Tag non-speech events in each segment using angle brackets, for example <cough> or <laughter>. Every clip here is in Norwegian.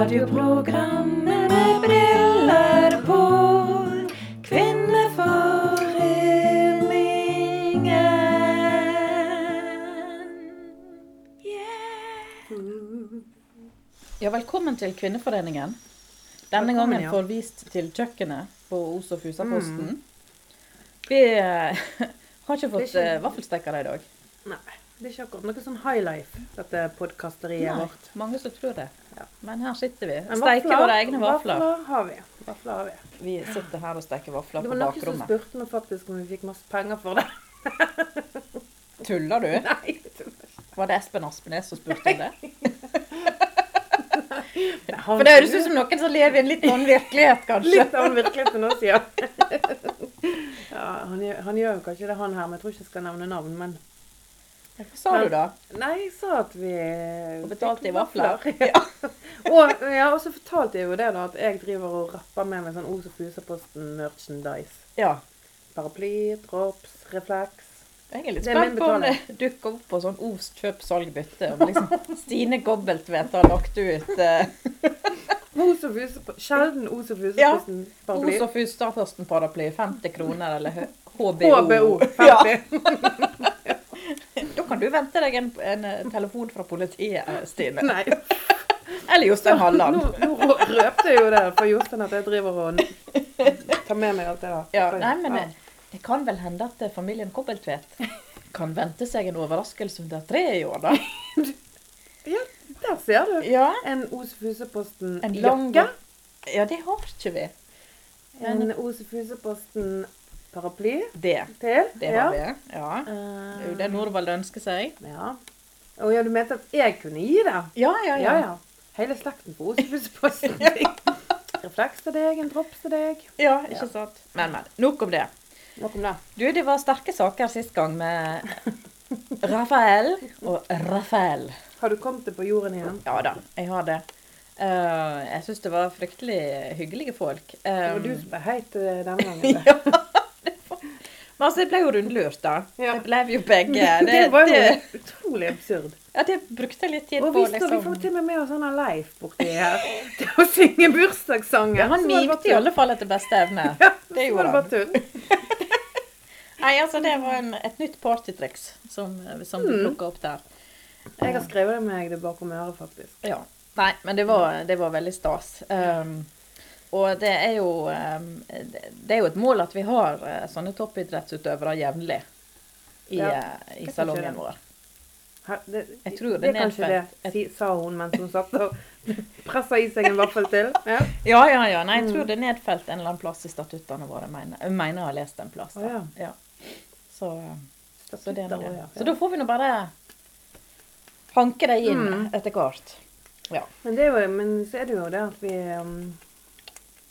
Radioprogrammet med briller på. Kvinneforeningen. Yeah. Ja, velkommen til Kvinneforeningen. Denne Velkommen, gangen får vist til kjøkkenet på Os og Fusaposten. Mm. Vi eh, <laughs> har ikke fått ikke- eh, vaffelsteker i dag. Nei, det er ikke akkurat noe sånn high life, dette podkasteriet vårt. mange som tror det. Ja. Men her sitter vi. Men Steiker våre egne vafler. Vafler har vi. Vafler har vi. Vi sitter her og steker vafler Det var noen som spurte meg faktisk om vi fikk masse penger for det. <laughs> Tuller du? <laughs> Nei, Var det Espen Aspenes som spurte om det? <laughs> For det høres ut som noen som lever i en litt annen virkelighet, kanskje. Litt annen en virkelighet enn oss, ja. ja han, han gjør jo kanskje det, han her, men jeg tror ikke jeg skal nevne navn. Men Hva sa du da? nei, jeg sa at vi Og betalte i vafler? <laughs> Ja. og, ja, og så fortalte jeg jo det, da, at jeg driver og rapper med meg sånn Os og Fusaposten merchandise. Ja. Paraply, drops, refleks. Jeg er litt spent på om det dukker opp på sånn Os kjøp salg bytte. Om liksom <laughs> Stine Gobbeltvedt har lagt ut uh... Os og Fusaposten. Sjelden Os og Ja. Fusaposten paraply. Os og Fusaposten paraply, 50 kroner, eller HBO. HBO. HBO Ja, 50. <laughs> <laughs> da kan du vente deg en, en eh, telefon fra politiet, eh, Stine. Nei, <laughs> Eller Jostein Halland. nå, nå røpte jeg jo det for Jostein at jeg driver og tar med meg alt det der. Ja, nei, men det, det kan vel hende at eh, familien Kobbeltvedt kan vente seg en overraskelse under treet i år, da. <laughs> Ja, der ser du. Ja, En Os og Fusaposten en lang jakke. Ja, det har ikke vi. En Os og Fusaposten paraply det, til. det var ja. det. Ja. Det er jo Eh, det Norvald ønsker seg. Ja. Å ja, du mente at jeg kunne gi det? Ja, ja, Ja, ja. Hele slekten på Os <laughs> ja. Refleks til deg, en drops til deg. Ja, ikke sant? Men, men. Nok om det. Nok om det. Du, det var sterke saker sist gang med Rafael og Rafael. Har du kommet deg på jorden igjen? Ja da, jeg har det. Uh, jeg syns det var fryktelig hyggelige folk. Det var Um, du som ble heit eh, denne gangen. <laughs> ja, men altså, jeg ble jo rundlurt, da. Ja. Det ble jo begge. <laughs> Det, Det, var jo det, utrolig absurd. ja, det brukte jeg litt tid Og på. Og står, vi liksom. får til og med med oss han Leif borti her <laughs> til å synge bursdagssangen. Ja, han mimte i alle fall etter beste evne. <laughs> Ja, Det gjorde det bare tull. Nei, altså, det var en, et nytt partytriks som, som Mm. plukka opp der. Jeg har skrevet det med meg det bakom øret, faktisk. Ja. Nei, men det var, det var veldig stas. Um, og det er jo det det er jo et mål at vi har uh, sånne toppidrettsutøvere jevnlig i, Ja, uh, i salongen vår. Det, Jeg tror det det er kanskje det, nedfelt. si- sa hun mens hun satt og <laughs> pressa i seg en vaffel til. Ja. Ja, ja, ja. Nei, jeg Mm. tror det er nedfelt en eller annen plass i statuttene våre. Mener. Jeg mener jeg har lest en plass. Da. ja. Så, så det er det. Så da får vi nå bare hanke deg inn Mm. etter hvert. Ja. Men, det er jo, men så er det jo det at vi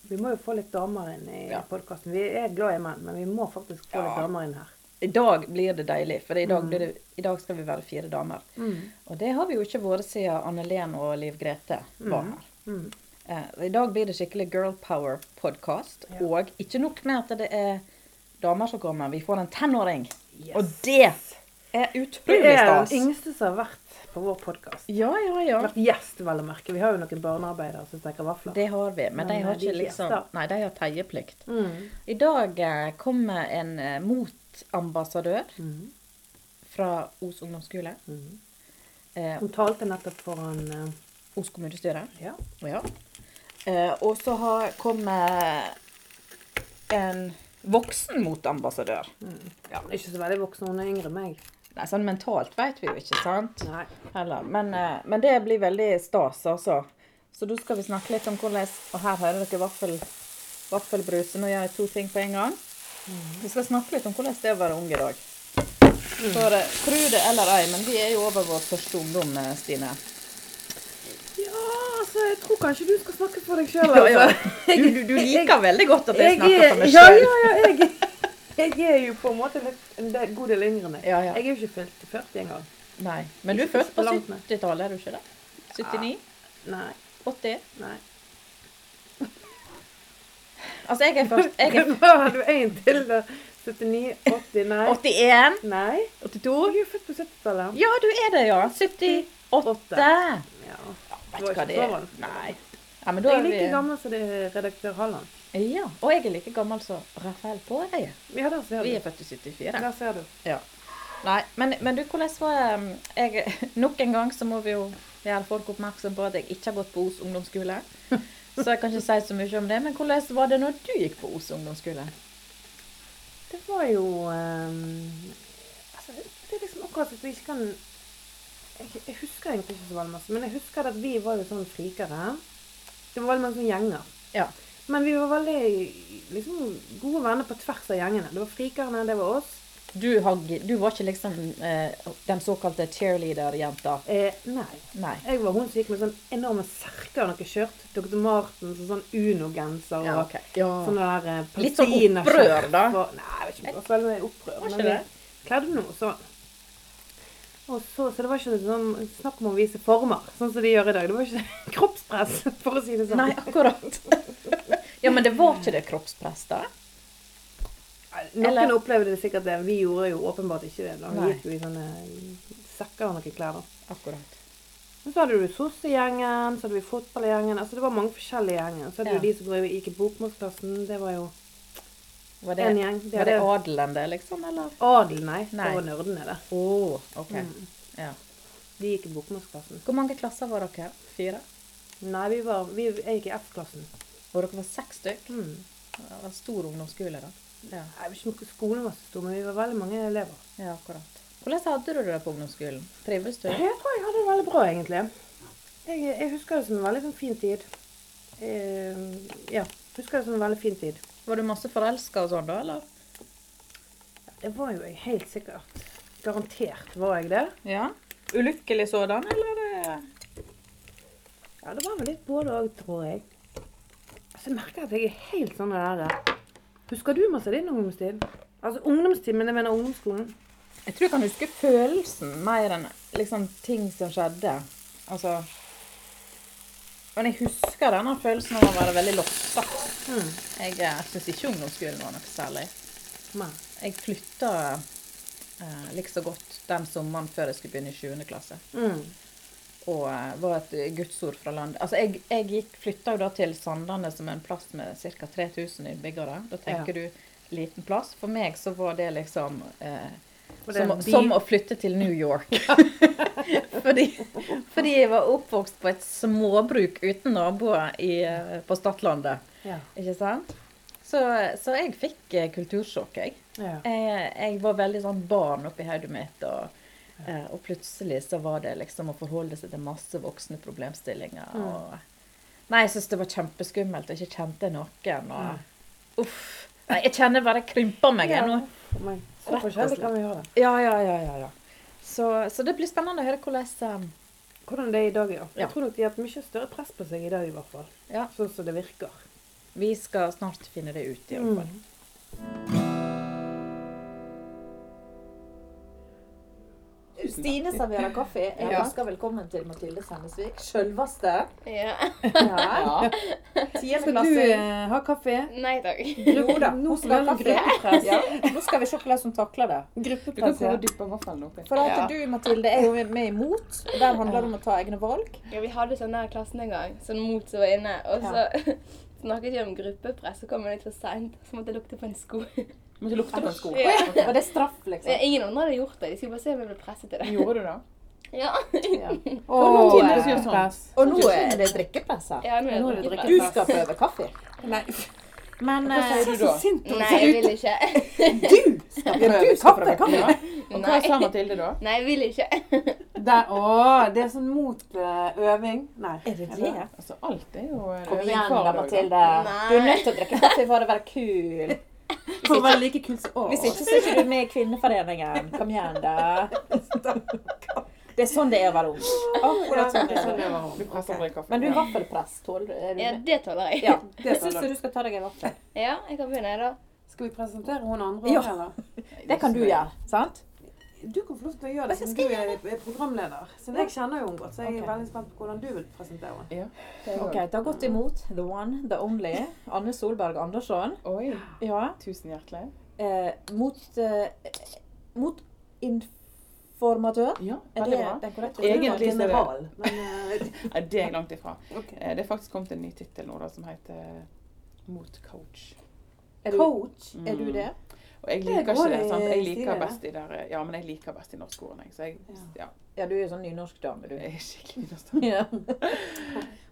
Vi må jo få litt damer inn i Ja. podkasten. Vi er glad i menn, men vi må faktisk få Ja. litt damer inn her. I dag blir det deilig, for i dag, Mm. det, i dag skal vi være fire damer. Mm. Og det har vi jo ikke vært siden Anne-Len og Liv Grete var Mm. her. Mm. Eh, I dag blir det skikkelig Girl Power-podkast. Ja. Og ikke nok med at det er damer som kommer, vi får en tenåring. Yes. Og det er Det er den yngste som har vært på vår podkast. Ja, ja, ja. Vært gjest, vel å merke. Vi har jo noen barnearbeidere som steker vafler. Det har vi. Men, Men, de har eh, de ikke liksom gjester. Nei, de har teieplikt. Mm. I dag eh, kommer en eh, motambassadør Mm. fra Os ungdomsskole. Mm. Eh, Hun talte nettopp foran eh, Os kommunestyre. Ja. Ja. Eh, og så har kommet en voksen motambassadør. Mm. ja. Ikke så veldig voksen, hun er yngre enn meg. Nei, sånn mentalt vet vi jo ikke, sant? Nei. Heller. Men, eh, men det blir veldig stas, altså. Så da skal vi snakke litt om hvordan Og her hører dere vaffel, vaffelbrus. Nå gjør jeg to ting på en gang. Vi skal snakke litt om hvordan det er å være ung i dag. For eh, tro det eller ei, men vi er jo over vår første ungdom, eh, Stine. Ja, altså, jeg tror kanskje du skal snakke for deg sjøl. <laughs> Ja, ja. Du, du, du liker veldig godt at jeg, Jeg snakker er, for meg ja, sjøl. ja, ja, jeg, jeg er jo på en måte en god del yngre enn deg. Ja, ja. Jeg er jo ikke fylt 40 engang. Nei. Men du er født på så langt ned. 70-tallet, er du ikke det? 79? Nei. 80? nei. Altså, jeg er først jeg er Hva <laughs> har du en til? da? 79, 80, nei. 81? Nei. 82? Du er født på 70-tallet. Ja, du er det, ja. 78. Ja. Vet du hva det er? Nei. Ja, men da Jeg er er like vi gammel som det er redaktør Halland. Ja, og jeg er like gammel som Rafael Påreie. Ja, der ser du. Vi er født i 74. Der ser du. Ja. Nei, men, men du, hvordan var um, jeg, <laughs> Nok en gang så må vi jo gjøre folk oppmerksom på at jeg ikke har gått på Os ungdomsskole. Så jeg kan ikke si så mye om det. Men hvordan var det når du gikk på Os ungdomsskole? Det var jo um, altså, Det er liksom akkurat at vi ikke kan jeg, jeg husker egentlig ikke så veldig masse, men jeg husker at vi var jo sånn frikere. Det var veldig mange sånne gjenger. Ja. Men vi var veldig liksom, gode venner på tvers av gjengene. Det var frikerne, det var oss. Du, du var ikke liksom eh, den såkalte cheerleader-jenta? Eh, nei. Nei. Jeg var hun som gikk med sånn enorme serker og noe skjørt. Dr. Martens og sånn Uno-genser og Ja, okay. Ja. sånne der eh, Litt sånn opprør, da? og- Nei, jeg vet ikke om det var veldig opprør. Var men vi kledde noe sånn. Så, så det var ikke sånn snakk om å vise former, sånn som de gjør i dag. Det var ikke <laughs> kroppspress, for å si det sånn. Nei, akkurat. <laughs> ja, men det var ikke det kroppspress, da? Noen eller- opplevde det sikkert det. Vi gjorde jo åpenbart ikke det. Da. Vi gikk jo i sånne sekker og noen klær. da. Akkurat. Men så hadde du sossegjengen, så hadde vi fotballgjengen. Altså det var mange forskjellige gjenger. Så hadde Ja. du de som drev- gikk i bokmålsklassen. Det var jo Var det, en gjeng. De var det adelen, det, liksom? Eller? adel, nei. Nei. Det var nerdene, det. Å, OK. Mm. Ja. De gikk i bokmålsklassen. Hvor mange klasser var dere? Fire? Nei, vi var, vi, jeg gikk i F-klassen. Og dere var seks stykk? Mm. Det var stor ungdomsskole, da. Ja, Jeg vet ikke om skolen var så stor, men vi var veldig mange elever. ja akkurat. Hvordan hadde du det på ungdomsskolen? Trives du? Jeg tror jeg hadde det veldig bra, egentlig. Jeg, jeg husker det som en veldig sånn fin tid. Eh, ja, husker det som en veldig fin tid. Var du masse forelska og sånn, da, eller? Det var jo jeg helt sikkert. Garantert var jeg det. Ja. Ulykkelig sådan, eller? Det... Ja, det var vel litt både òg, tror jeg. Altså, jeg merker at jeg er helt sånn der Husker du masse din ungdomstid? Altså ungdomstid, men jeg mener ungdomsskolen. Jeg tror jeg kan huske følelsen mer enn liksom ting som skjedde. Altså Men jeg husker denne følelsen av å være veldig lossa. Mm. Jeg eh, syns ikke ungdomsskolen var noe særlig. Men, Jeg flytta eh, like så godt den sommeren før jeg skulle begynne i 7. klasse. mm. Og eh, var et gudsord fra landet. Altså, jeg, jeg gikk, flytta jo da til Sandane, som er en plass med ca. 3000 innbyggere. Da tenker du liten plass. For meg så var det liksom eh, som, som å flytte til New York. <laughs> fordi, fordi jeg var oppvokst på et småbruk uten naboer i, eh, på Stadlandet. Ja. Ikke sant? Så, så jeg fikk eh, kultursjokk, jeg. ja. jeg. Jeg var veldig sånn barn oppi hodet mitt. Og, eh, og plutselig så var det liksom å forholde seg til masse voksne problemstillinger. Mm. Og, nei, jeg syns det var kjempeskummelt. og ikke kjente noen. Og, uff. Nei, jeg kjenner bare jeg krymper meg. ja. nå. For. Så Rett forskjellig kan vi ha det. Ja, ja, ja. ja, ja. Så, så det blir spennende å høre hvordan eh, Hvordan det er i dag, ja. Jeg tror nok de har et mye større press på seg i dag, i hvert fall. Ja. Sånn som det virker. Vi skal snart finne det ut, i hvert fall. Mm. Stine serverer kaffe. Jeg Ja. ønsker velkommen til Mathilde Sandesvik. Sjølveste. Ja. Ja. <laughs> Skal du eh, ha kaffe? Nei takk. Jo da, Nå skal skal vi ha kaffe. Ja. Nå skal vi se hvordan hun takler det. Gruppepress. For at du, Mathilde, er jo med i MOT. Der handler det om å ta egne valg. Ja, vi hadde sånn der klassen en gang, sånn mot som var inne. Og så <laughs> snakket vi om gruppepress, så kom jeg litt for seint. Så måtte jeg lukte på en sko. Må ikke lukter på en sko. Ja. Var det straff, liksom? Ingen andre hadde gjort det. De skulle bare se om jeg ble presset til det. Gjorde du <laughs> det? Ja. Åh, Og, eh, sier sånn. Og nå er det drikkepress her. Ja, nå Nå er det drikkepress. Du skal prøve kaffe. Nei, Men Hva sier eh, du da? Nei, jeg vil ikke. du skal prøve du skal prøve kaffe. Ja. Og hva sa Mathilde da? Nei, jeg vil ikke. det, åh, det er sånn mot eh, øving. Nei. Er det det? Altså, alt er jo Kom øving igjen da, Mathilde. Du er nødt til å drikke kaffe for å være kul. For å være like kul som oss. Hvis ikke så er ikke du med i Kvinneforeningen. Kom igjen, da. Det er sånn det er å være ung. Akkurat sånn det er. å være ung. Du presser aldri kaffe. Men du, vaffelpress, tåler du er Ja, det? tåler jeg. Ja. Det Jeg syns du skal ta deg en vaffel. Ja, jeg kan begynne, da. Skal vi presentere hun andre Ja. eller? Det kan du gjøre, sant? Du kan få lov til å gjøre det, siden du er er programleder. Siden jeg kjenner jo henne godt, så jeg er veldig spent på hvordan du vil presentere henne. Ja. Ok, Ta godt imot the one, the only, Anne Solberg Andersson. Oi, Ja. tusen hjertelig. Eh, mot eh, mot informatør? Ja, veldig det bra. den korrekte? Egentlig er general. <laughs> Men eh, <laughs> Nei, det er jeg langt ifra. Okay. Eh, Det er faktisk kommet en ny tittel nå da, som heter Mot coach. Er du, Coach. er du det? Og jeg liker ikke det. sant? Jeg liker best de der Ja, men jeg liker best de norske ordene. Så jeg ja, Ja, du er jo sånn nynorskdame, du. jeg er skikkelig nynorskdame. Ja.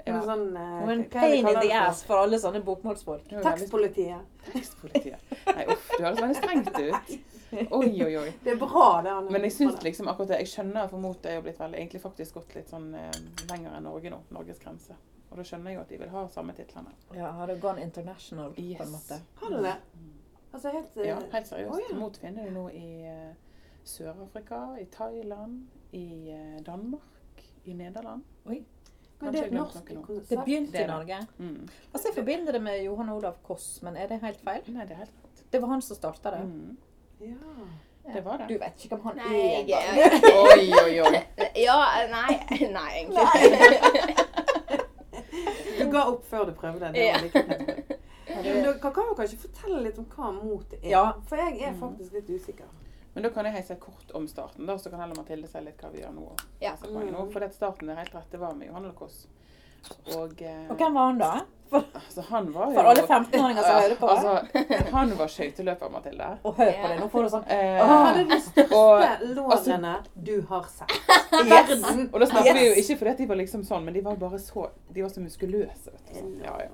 Men sånn, uh, pain in the ass for alle sånne bokmålsfolk. Du Tekstpolitiet. Tekstpolitiet. Nei, uff, du høres veldig strengt ut. Oi, oi, oi. Det er bra, det. Anne. Men jeg syns liksom akkurat det Jeg skjønner for mot er jo blitt veldig, egentlig faktisk gått litt sånn eh, lenger enn Norge nå. Norges grense. Og da skjønner jeg jo at de vil ha samme titlene. Ja, har det gone international, på en måte? Har du det? Altså helt eh, Ja, helt seriøst. Oh, ja. Mot finner du nå i uh, Sør-Afrika, i Thailand, i uh, Danmark, i Nederland. Oi. Men Kanskje det er et norsk konsept. Det begynte i. Norge. Mm. Altså, jeg forbinder det med Johan Olav Koss, men er det helt feil? Nei, det er helt rett. Det var han som starta det. Mm. Ja. Det var det. Du vet ikke hvem han Nei, er jeg engang. <laughs> Oi, oi, oi. Ja, nei. Nei, egentlig. <laughs> Du ga opp før du prøvde. Det Ja. Du kan, jo kanskje fortelle litt om hva mot er. Ja. For jeg er Mm. faktisk litt usikker. Men da kan jeg si kort om starten, da, så kan heller Mathilde si litt hva vi gjør nå. Ja. Altså, nå. For det starten er helt rett, det var med Johan Kåss. Og, eh, Og hvem var han da? For, altså, han var jo for alle 15-åringer som hører på. Altså, han var skøyteløper, Mathilde. og hør på det, nå får du sånn Eh, Hva er de største og- lårene du har sett? Yes. Og da snakker vi jo ikke fordi de var liksom sånn, men de var bare så, de var så muskuløse. vet du. Sånn. Ja, ja.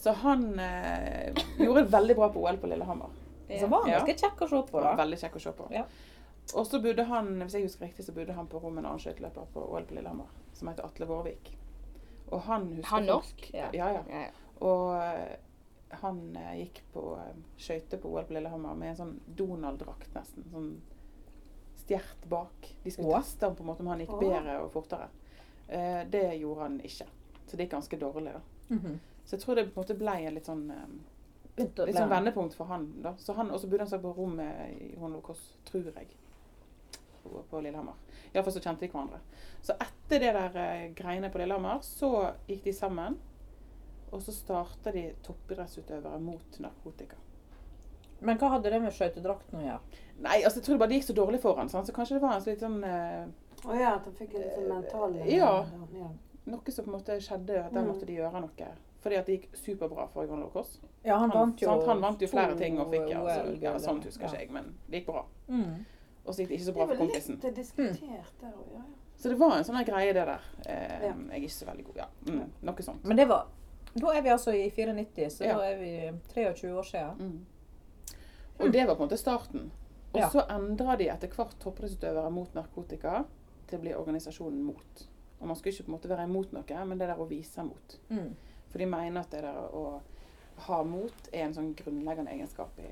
Så han eh, gjorde det veldig bra på OL på Lillehammer. Så var han Ja. ganske kjekk å se på, da. Veldig kjekk å se på. Ja. Og så bodde han hvis jeg husker riktig, så bodde han på rommet en annen skøyteløper på OL på Lillehammer, som heter Atle Vårvik. Og han husker Han norsk? Ja, ja. ja. Og eh, han eh, gikk på eh, skøyter på OL på Lillehammer med en sånn Donald-drakt nesten. Sånn stjert bak. De skulle Åh. teste ham på en måte om han gikk Åh. bedre og fortere. Eh, det gjorde han ikke. Så det gikk ganske dårlig, da. Mhm. Så jeg tror det på en måte ble en litt sånn eh, Litt sånn vendepunkt for han. da. Så han, Og så bodde han seg på rommet i Johan tror jeg. På, på Lillehammer. Iallfall så kjente de hverandre. Så etter det der eh, greiene på Lillehammer, så gikk de sammen. Og så starta de toppidrettsutøvere mot narkotika. Men hva hadde det med skøytedrakten å gjøre? Nei, altså jeg tror det bare det gikk så dårlig for han, sant? så kanskje det var en sånn litt sånn eh, Å ja, at han fikk en sånn mental Ja. ja. Noe som på en måte skjedde, at der Mm. måtte de gjøre noe. Fordi at det gikk superbra for Johan Lokås. Ja, han, vant jo sant? han vant jo flere ting og fikk ja, altså, ja, sånt husker ja. ikke jeg, men det gikk bra. Mm. Og så gikk det ikke så bra for kompisen. litt diskutert der òg, ja. Så det var en sånn greie, det der. Eh, Ja. Jeg er ikke så veldig god. Ja, mm, noe sånt. Men det var Da er vi altså i 94, så Ja. da er vi 23 år siden. Mm. Og det var på en måte starten. Og Ja. så endra de etter hvert toppidrettsutøvere mot narkotika til å bli organisasjonen mot. Og man skulle ikke på en måte være imot noe, men det der å vise mot. Mm. For de mener at det der å ha mot er en sånn grunnleggende egenskap i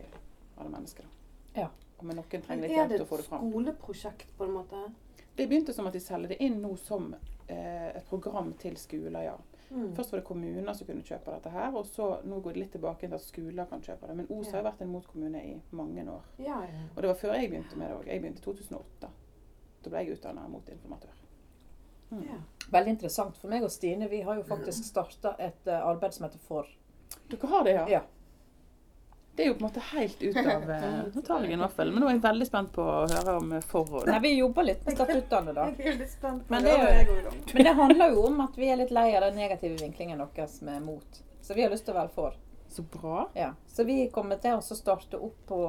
alle mennesker. da. Ja. Men noen trenger litt hjelp til å få det fram. Er det et skoleprosjekt, på en måte? Det begynte som at de selger det inn nå som eh, et program til skoler, ja. Mm. Først var det kommuner som kunne kjøpe dette her, og så nå går det litt tilbake til at skoler kan kjøpe det. Men Os har jo vært en motkommune i mange år. Ja, ja. Og det var før jeg begynte med det òg. Jeg begynte i 2008. Da ble jeg utdanna motinformatør. Mm. ja. Veldig interessant. For meg og Stine vi har jo faktisk starta et eh, arbeid som heter FOR. Dere har det, ja? Ja. Det er jo på en måte helt ut av <laughs> eh, i hvert fall. men nå er jeg veldig spent på å høre om eh, forhold. Nei, vi jobber litt med statuttene, da. <laughs> Jeg er litt spent på Men det. det er. Men det handler jo om at vi er litt lei av den negative vinklingen deres med mot. Så vi har lyst til å være for. Så bra. Ja. Så vi kommer til å starte opp på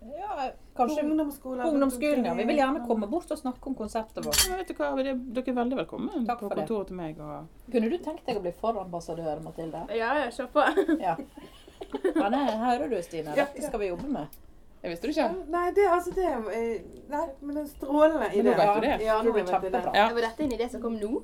ja, På kanskje ungdomsskolen. på ungdomsskolen. Ja. Vi vil gjerne komme bort og snakke om konseptet vårt. Ja, vet du hva, Dere er veldig velkommen Takk på for det. kontoret til meg. Og Kunne du tenkt deg å bli forambassadør, Mathilde? Ja, <laughs> jeg se på. Ja. Men det hører du, Stine. Dette skal vi jobbe med. Jeg visste du ikke. Nei, det, altså, det eh, Nei, men det er strålende Men nå idé. vet du det. Ja, nå Det vet det. kjempebra. Ja. Var dette en idé som kom nå?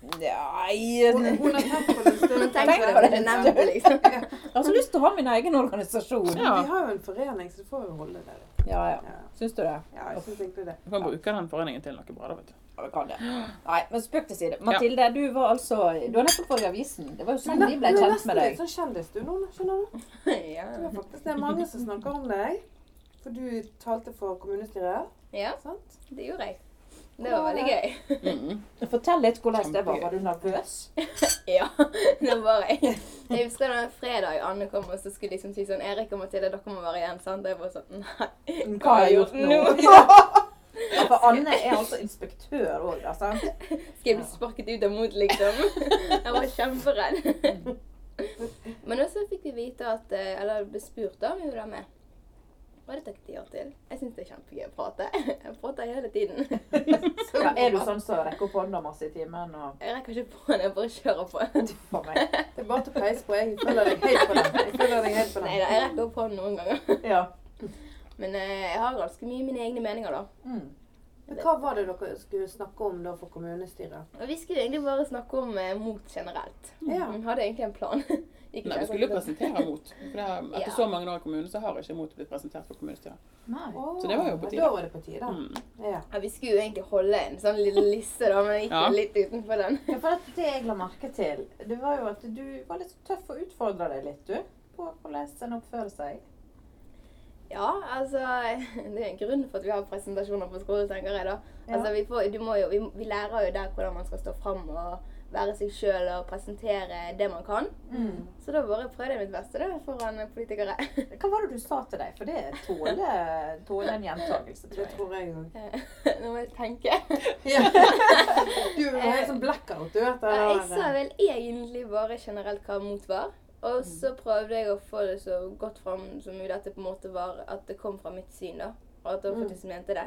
Nei Hun, hun har tenkt på det en stund. Tenk på det. nevnte, liksom. Jeg har så lyst til å ha min egen organisasjon. Ja. Vi har jo en forening, så det får jo holde det. Ja, ja. Syns du det? ja jeg syns egentlig det. Du kan bruke den foreningen til noe bra, da, vet du. Ja, vi kan det. Nei, men spøk til side. Mathilde, du var altså Du har nettopp vært i avisen. Det var jo sånn vi ble Du er kjent nesten med litt deg. sånn kjendis du nå, skjønner du. Ja. Det er faktisk det er mange som snakker om deg. For du talte for kommunestyret, ja, sant? det gjorde jeg. Det var veldig gøy. Mm. Fortell litt hvordan det var. Var du nervøs? <laughs> Ja, det var jeg. Jeg husker det var en fredag Anne kom og så skulle liksom si sånn Erik og Mathilde, dere må være igjen. sant? Og jeg bare sånn Nei. Hva har jeg gjort nå? Ja, for Anne er altså inspektør òg, da. sant? Skal jeg bli sparket ut av mot, liksom? Jeg var kjemperedd. <laughs> Men også fikk vi vite at eh, Eller ble spurt da om vi ville være med. Og det takket jeg ja til. Jeg syns det er kjempegøy å prate. <laughs> Jeg prater hele tiden. <laughs> Ja, er du sånn som rekker opp hånda masse i timen og Jeg rekker ikke på den, jeg bare kjører på. Det er bare til å peise på. Jeg følger deg helt på den. Jeg følger deg helt på Nei den. da, jeg rekker opp hånden noen ganger. <laughs> Ja. Men eh, jeg har ganske mye mine egne meninger, da. Mm. Men hva var det dere skulle snakke om da for kommunestyret? Vi skulle egentlig bare snakke om eh, mot generelt. Ja. Hun hadde egentlig en plan. Gikk Nei, ikke vi skulle jo presentere mot. For det, har- etter Ja. så mange år i kommunen, så har ikke mot blitt presentert for kommunestyret. Så det var jo på tide. Da var det på tide. Mm. Ja. Ja, vi skulle jo egentlig holde en sånn liten liste, da, men jeg gikk Ja. litt utenfor den. Ja, for det, det jeg la merke til, det var jo at du var litt tøff og utfordra deg litt, du. På hvordan en oppfører seg. Ja, altså Det er en grunn for at vi har presentasjoner på skolen, tenker jeg da. Ja. Altså, vi, får, du må jo, vi, vi lærer jo der hvordan man skal stå fram og være seg sjøl og presentere det man kan. Mm. Så da bare prøvde jeg mitt beste da, foran politikere. <laughs> Hva var det du sa til deg? For det tåler, tåler en gjentakelse, tror Det jeg. tror jeg òg. <laughs> Nå må jeg tenke. Ja. <laughs> Du er helt sånn blackout, du. Etter Jeg sa vel egentlig bare generelt hva mot var. Og så prøvde jeg å få det så godt fram som mulig at det på en måte var at det kom fra mitt syn. da. Og at jeg Mm. faktisk mente det.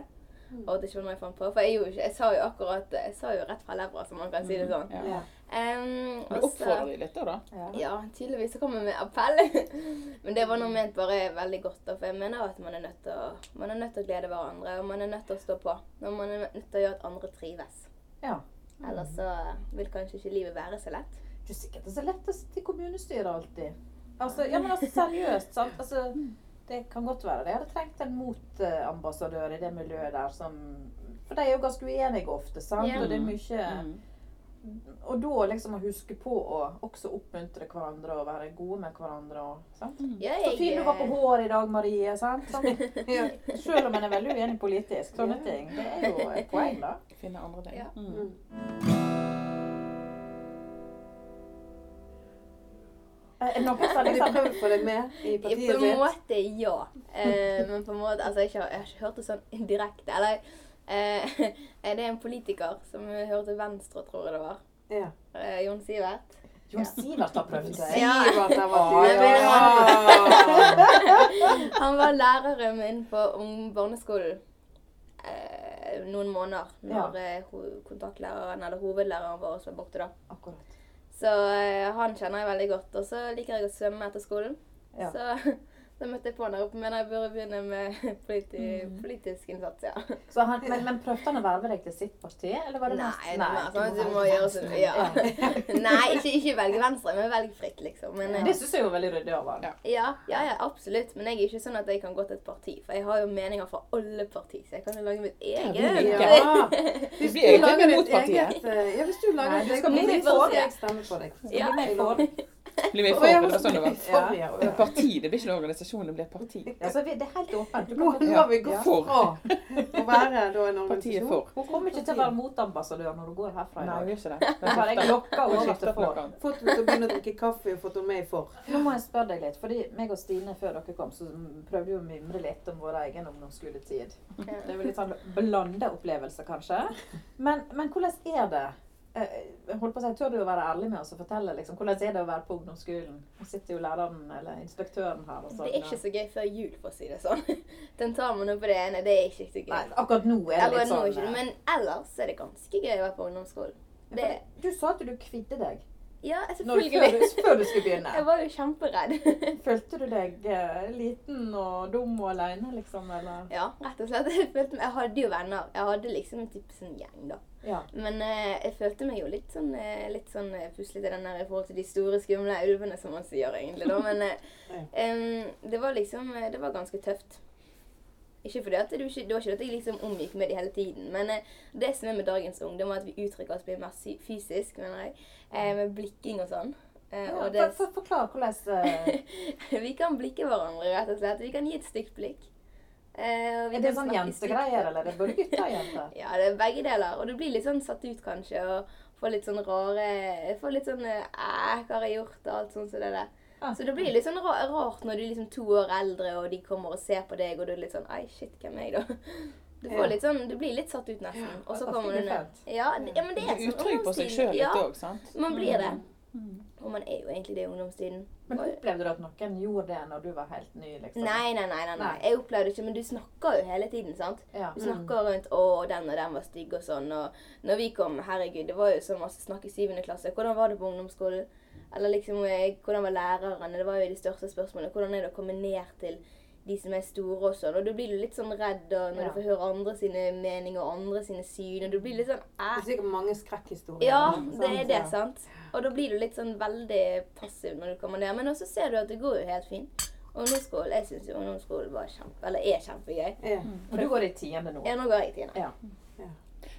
Og at det ikke var noe jeg fant på. For jeg, gjorde ikke, jeg sa jo akkurat Jeg sa jo rett fra levra, som man kan si det sånn. Ja. Ja. Um, Men oppfordrer de litt da, da? Ja. Tydeligvis så kommer vi med appell. <laughs> Men det var noe ment bare veldig godt. da, For jeg mener at man er nødt til å, man er nødt til å glede hverandre, og man er nødt til å stå på. Når man er nødt til å gjøre at andre trives. ja. Ellers så vil kanskje ikke livet være så lett. Det er sikkert så lett å sitte i kommunestyret alltid. Altså, ja, men altså seriøst, sant. Altså, det kan godt være det. Jeg hadde trengt en motambassadør i det miljøet der som For de er jo ganske uenige ofte, sant. Yeah. Og det er mye Mm. Og da liksom å huske på å også oppmuntre hverandre og være gode med hverandre og sant. Ja, Så fin du var på hår i dag, Marie. sant? Sånn, <laughs> Ja. selv om en er veldig uenig politisk. Sånne Ja. ting. Det er jo et poeng, da. Finne andre ting. Ja. Mm. Det noen som liksom å få deg med i På en måte, ja. Eh, men på en måte, altså, jeg, har ikke, jeg har ikke hørt det sånn direkte. Eller <laughs> eh, det er en politiker som hørte Venstre, tror jeg det var. Ja. Eh, Jon Sivert. Jon Sivert har prøvd seg. Ja. <laughs> Han var læreren min på barneskolen eh, noen måneder. Når ja. kontaktlæreren, eller hovedlæreren vår var borte da. Akkurat. Så eh, han kjenner jeg veldig godt. Og så liker jeg å svømme etter skolen. Ja. Så <laughs> da møtte jeg på han der oppe. Men jeg burde begynne med <laughs> politi Mm. politisk innsats, ja. Så han, men, men prøvde han å verve deg til sitt parti, eller var det Nei, det sånn at du du må må gjøre så sånn Ja. <laughs> Nei, ikke, ikke velge venstre, men velg fritt, liksom. Men, ja. Det syns jeg jo veldig ryddig av ham. Ja. ja, ja, ja, absolutt. Men jeg er ikke sånn at jeg kan gå til et parti. For jeg har jo meninger fra alle partier, så jeg kan jo lage mitt eget. vi. Ja. <laughs> Du Hvis blir egentlig lager ditt mot partiet. eh, Ja, hvis du lager Nei, du skal bli med for det. jeg stemme på deg. Ja. Bli med for. Det? Var sånn det var. ja. Parti, det blir ikke en organisasjon, det blir et parti. Altså, vi- det er helt åpent. Du Nå kan, nå har vi gått For. fra å være da en organisasjon for. Hun kommer ikke til å være motambassadør når du går herfra i dag. Nei, gjør ikke det. Det bare jeg lokker Hun over til for. Fått henne til å begynne å drikke kaffe og fått henne med i for. Nå må jeg spørre deg litt, fordi meg og Stine før dere kom, så prøvde vi å mimre litt om vår egen ungdomsskoletid. Det er vel litt sånn blanda opplevelse, kanskje. Men, men hvordan er det? Eh, holdt på å si, Tør du å være ærlig med oss og fortelle liksom, hvordan er det å være på ungdomsskolen? Nå sitter jo læreren eller inspektøren her. Og sånn. Det er ikke så gøy før jul, for å si det sånn. <laughs> Tentamen på det ene, det er ikke så gøy. Nei, akkurat nå er det Akkurat litt sånn ikke, eh, men ellers er det ganske gøy å være på ungdomsskolen. Det, Du sa at du kvidde deg ja, når, selvfølgelig. du, før du skulle begynne. <laughs> Jeg var jo kjemperedd. <laughs> Følte du deg eh, liten og dum og aleine, liksom? Eller? Ja, rett og slett. Jeg, følte, jeg hadde jo venner. Jeg hadde liksom en type sånn gjeng, da. Ja. Men eh, jeg følte meg jo litt sånn, eh, litt sånn eh, puslete den der i forhold til de store, skumle ulvene, som man sier egentlig, da. Men eh, <laughs> det var liksom eh, Det var ganske tøft. Ikke fordi at du Det var ikke at jeg liksom omgikk med de hele tiden. Men eh, det som er med dagens ungdom, er at vi uttrykker oss blir mer fysisk, mener jeg. Eh, med blikking og sånn. Eh, Ja, og det, for, for, forklar hvordan <laughs> vi kan blikke hverandre, rett og slett. Vi kan gi et stygt blikk. Eh, Er det sånn jentegreier, eller er det både gutter og jenter? <laughs> Ja, det er begge deler. Og du blir litt sånn satt ut, kanskje. Og får litt sånn rare Får litt sånn Æh, hva har jeg gjort? Og alt sånt som det der. Ja. Så det blir litt sånn rart når du er liksom to år eldre, og de kommer og ser på deg, og du er litt sånn Ei, shit, hvem er jeg, da? <laughs> Du, får litt sånn, du blir litt satt ut nesten. Og så kommer du ned. Ja, ja, men det er sånn utrygg på seg sjøl litt Ja, òg, sant? man blir det. Mm. Og man er jo egentlig det i ungdomstiden. Men opplevde du at noen gjorde det når du var helt ny? liksom? Nei, nei, nei, nei, nei. Jeg opplevde det ikke, men du snakker jo hele tiden, sant? Ja. Du snakker rundt 'Å, den og den var stygg', og sånn. Og når vi kom, herregud, det var jo så masse snakk i syvende klasse. Hvordan var det på ungdomsskolen? Eller liksom, eh, hvordan var lærerne? Det var jo de største spørsmålene. Hvordan er det å komme ned til de som er store og sånn? Og da blir du litt sånn redd og når Ja. du får høre andre sine meninger og andre sine syn, og du blir litt sånn Det er sikkert mange skrekkhistorier. Ja, det er det, Ja. Og da blir du litt sånn veldig passiv når du kommer ned. Men også ser du at det går jo helt fint. Ungdomsskolen, jeg synes jo ungdomsskolen var kjempe, eller er kjempegøy. Ja. Og du går i tiende nå? Ja, nå går jeg i tiende. Ja.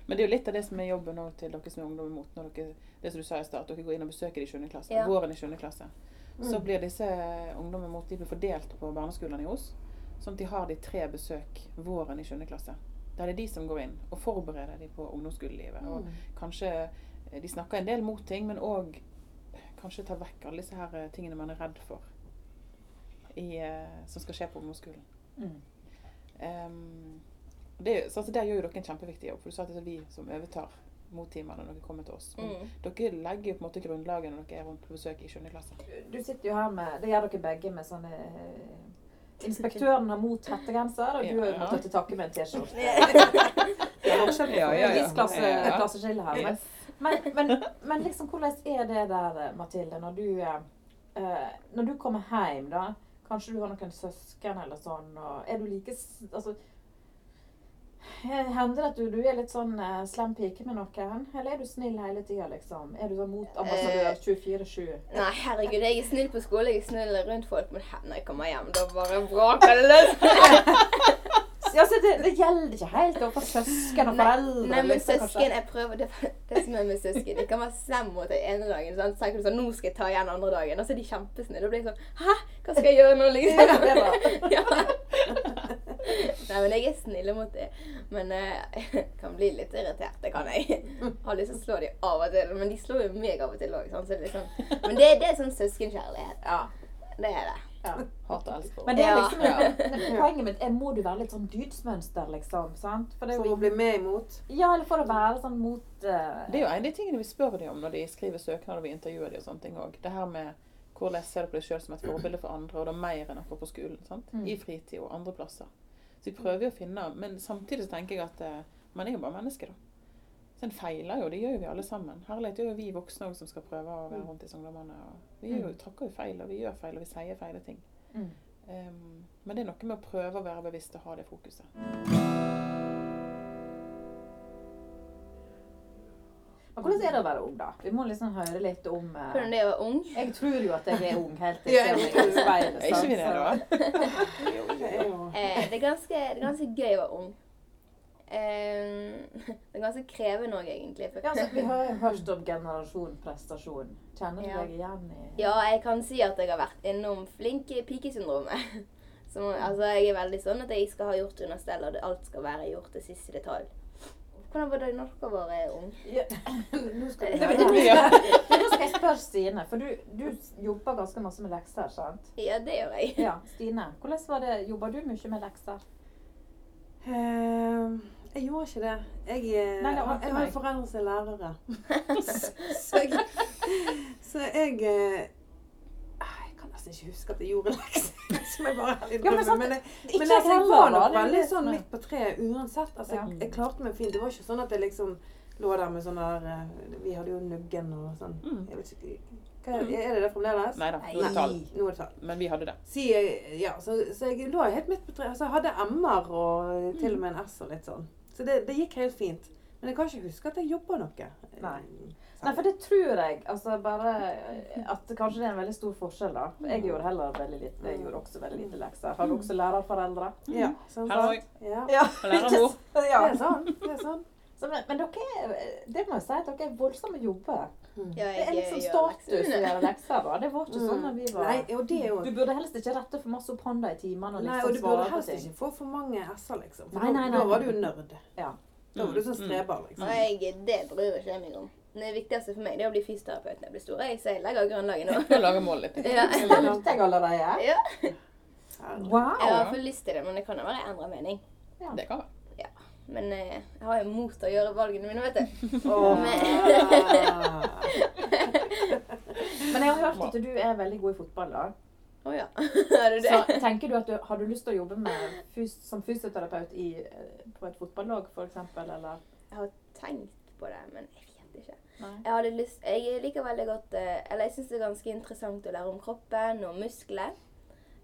Men det er jo litt av det som er jobben til dere som er ungdom imot. Når dere, det som du sa i start, dere går inn og besøker de i 7. klasse. Ja. Våren i 7. klasse. Så blir disse ungdommene imot de blir fordelt på barneskolene i Os. Sånn at de har de tre besøk våren i 7. klasse. Der det er de som går inn og forbereder de på ungdomsskolelivet. Og Mm. kanskje eh, De snakker en del mot ting, men òg kanskje tar vekk alle disse her eh, tingene man er redd for i, eh, som skal skje på ungdomsskolen. Mm. Um, det, så altså, der gjør jo dere en kjempeviktig jobb. For du sa at det er vi som overtar mottimene når dere kommer til oss. Men Mm. dere legger jo på en måte grunnlaget når dere er rundt på besøk i 7. klasse. Du sitter jo her med Det gjør dere begge med sånne eh, Inspektøren har mot hettegenser, og du har jo måttet til takke med en T-skjorte. <laughs> Ja, ja, ja. viss klasse, Ja. klasseskille her. Men, men, men, men liksom, hvordan er det der, Mathilde, når du, eh, når du kommer hjem, da? Kanskje du har noen søsken eller sånn, og er du like Altså Hender det at du, du er litt sånn eh, slem pike med noen? Eller er du snill hele tida, liksom? Er du sånn motambassadør Eh, 24-7? Nei, herregud, jeg er snill på skole, jeg er snill rundt folk, men når jeg kommer hjem, da bare braker det løs. <laughs> Ja, så det, det gjelder ikke helt overfor søsken og foreldre? Nei, men liksom, søsken, jeg prøver det, det som er med søsken. De kan være slemme mot deg ene dagen, så tenker du sånn, nå skal jeg ta igjen andre dagen, og så er de kjempesnille. Da blir jeg sånn, hæ, hva skal jeg gjøre nå, <laughs> liksom? <laughs> Ja. Nei, men jeg er snille mot dem. Men jeg <laughs> jeg kan bli litt irritert, det kan jeg. Har lyst til å slå dem av og til, men de slår jo meg av og til òg. Så det er liksom, men det, det er sånn søskenkjærlighet. Ja. Det er det. Ja. Hat og elsk. Men det er Ja. liksom men <laughs> Poenget mitt er må du være litt sånn dydsmønster, liksom. sant? For det er For å bli med imot. ja, eller for å være sånn mot uh, Det er jo en av de tingene vi spør dem om når de skriver søknader og vi intervjuer dem og sånne ting òg. Det her med hvordan ser du på deg sjøl som et forbilde for andre, og det er mer enn akkurat på skolen. sant? Mm. I fritid og andre plasser. Så vi prøver jo å finne Men samtidig så tenker jeg at uh, man er jo bare menneske, da. Så en feiler jo, det gjør jo vi alle sammen. Herlighet gjør jo vi voksne òg som skal prøve å være rundt disse ungdommene. Vi gjør jo, tråkker jo feil, og vi gjør feil, og vi sier feile ting. Mm. Um, men det er noe med å prøve å være bevisst og ha det fokuset. Men hvordan er det å være ung, da? Vi må liksom høre litt om uh... Hvordan det er å være ung. Jeg tror jo at jeg er ung helt til jeg ser meg i speilet. <laughs> Er ikke vi det, da? <laughs> Jo, det er jo Eh, det, er ganske, det er ganske gøy å være ung. Eh, <laughs> det er ganske krevende òg, egentlig. Ja, altså, vi har hørt om generasjon prestasjon. Kjenner du Ja. deg igjen i Ja, jeg kan si at jeg har vært innom flink pikesyndromet. <laughs> Så, altså, jeg er veldig sånn at jeg skal ha gjort under stell, og alt skal være gjort til siste detalj. Hvordan var det når dere var ung? Ja. <laughs> Nå skal vi nå skal jeg spørre Stine, for du, du jobber ganske masse med lekser, sant? Ja, det gjør jeg. Ja, Stine. Hvordan var det? Jobber du mye med lekser? Eh, jeg gjorde ikke det. Jeg, eh, Nei, det jeg har foreldre som er lærere. <laughs> så jeg, så jeg eh, ah, Jeg kan nesten ikke huske at jeg gjorde lekser. <laughs> Som jeg bare heller Ja, men jeg, altså, jeg var nok veldig sånn midt på treet uansett. Altså, Ja. jeg, klarte meg fint. Det var ikke sånn at jeg liksom lå der med sånn der Vi hadde jo Nuggen og sånn. Mm. Jeg vet ikke, hva, er det det fremdeles? Nei da, nå er det tall. Nå er det tall. Men vi hadde det. Si, ja, så, så jeg lå helt midt på treet. Altså, jeg hadde M-er og til og med en S og litt sånn. Så det, det gikk helt fint. Men jeg kan ikke huske at jeg jobba noe. Nei. Nei, for det tror jeg. Altså bare At kanskje det er en veldig stor forskjell, da. Jeg gjorde heller veldig lite. Jeg gjorde også veldig lite lekser. Har du også lærerforeldre? Ja, sånn Hallo. sant? Ja. Ja. Lærermor. <laughs> Ja. Det er sånn. Det er sånn. Så, men, men dere er, det må jeg si at dere er voldsomme jobber. Ja, Det er jeg liksom status å gjøre lekser. da. Det var ikke sånn da vi var Nei, og det er jo Du burde helst ikke rette for masse opp hånda i timene og Nei, liksom og du burde helst ikke få for mange s-er, liksom. For Nei, nei, nei, da var du jo nerd. Ja. Da var du sånn Mm, mm. streber, liksom. Jeg, det bryr ikke jeg meg om. Det viktigste for meg det er å bli fysioterapeut når jeg blir stor. Jeg, så jeg legger grunnlaget nå. Jeg <laughs> lager mål litt. <laughs> Ja. Stemte jeg allerede? ja. Wow! Jeg har fått lyst til det, men det kan jo være endra mening. mening. Det kan være. Men eh, jeg har jo mot til å gjøre valgene mine, vet du. Oh. <laughs> <laughs> Men jeg har hørt at du er veldig god i fotball. da. Oh, ja. <laughs> Er du Så tenker du at du, Har du lyst til å jobbe med fys som fysioterapeut i, eh, på et fotballag, f.eks., eller? Jeg har tenkt på det, men jeg vet ikke. Nei. Jeg hadde lyst Jeg liker veldig godt eh, Eller jeg syns det er ganske interessant å lære om kroppen og muskler.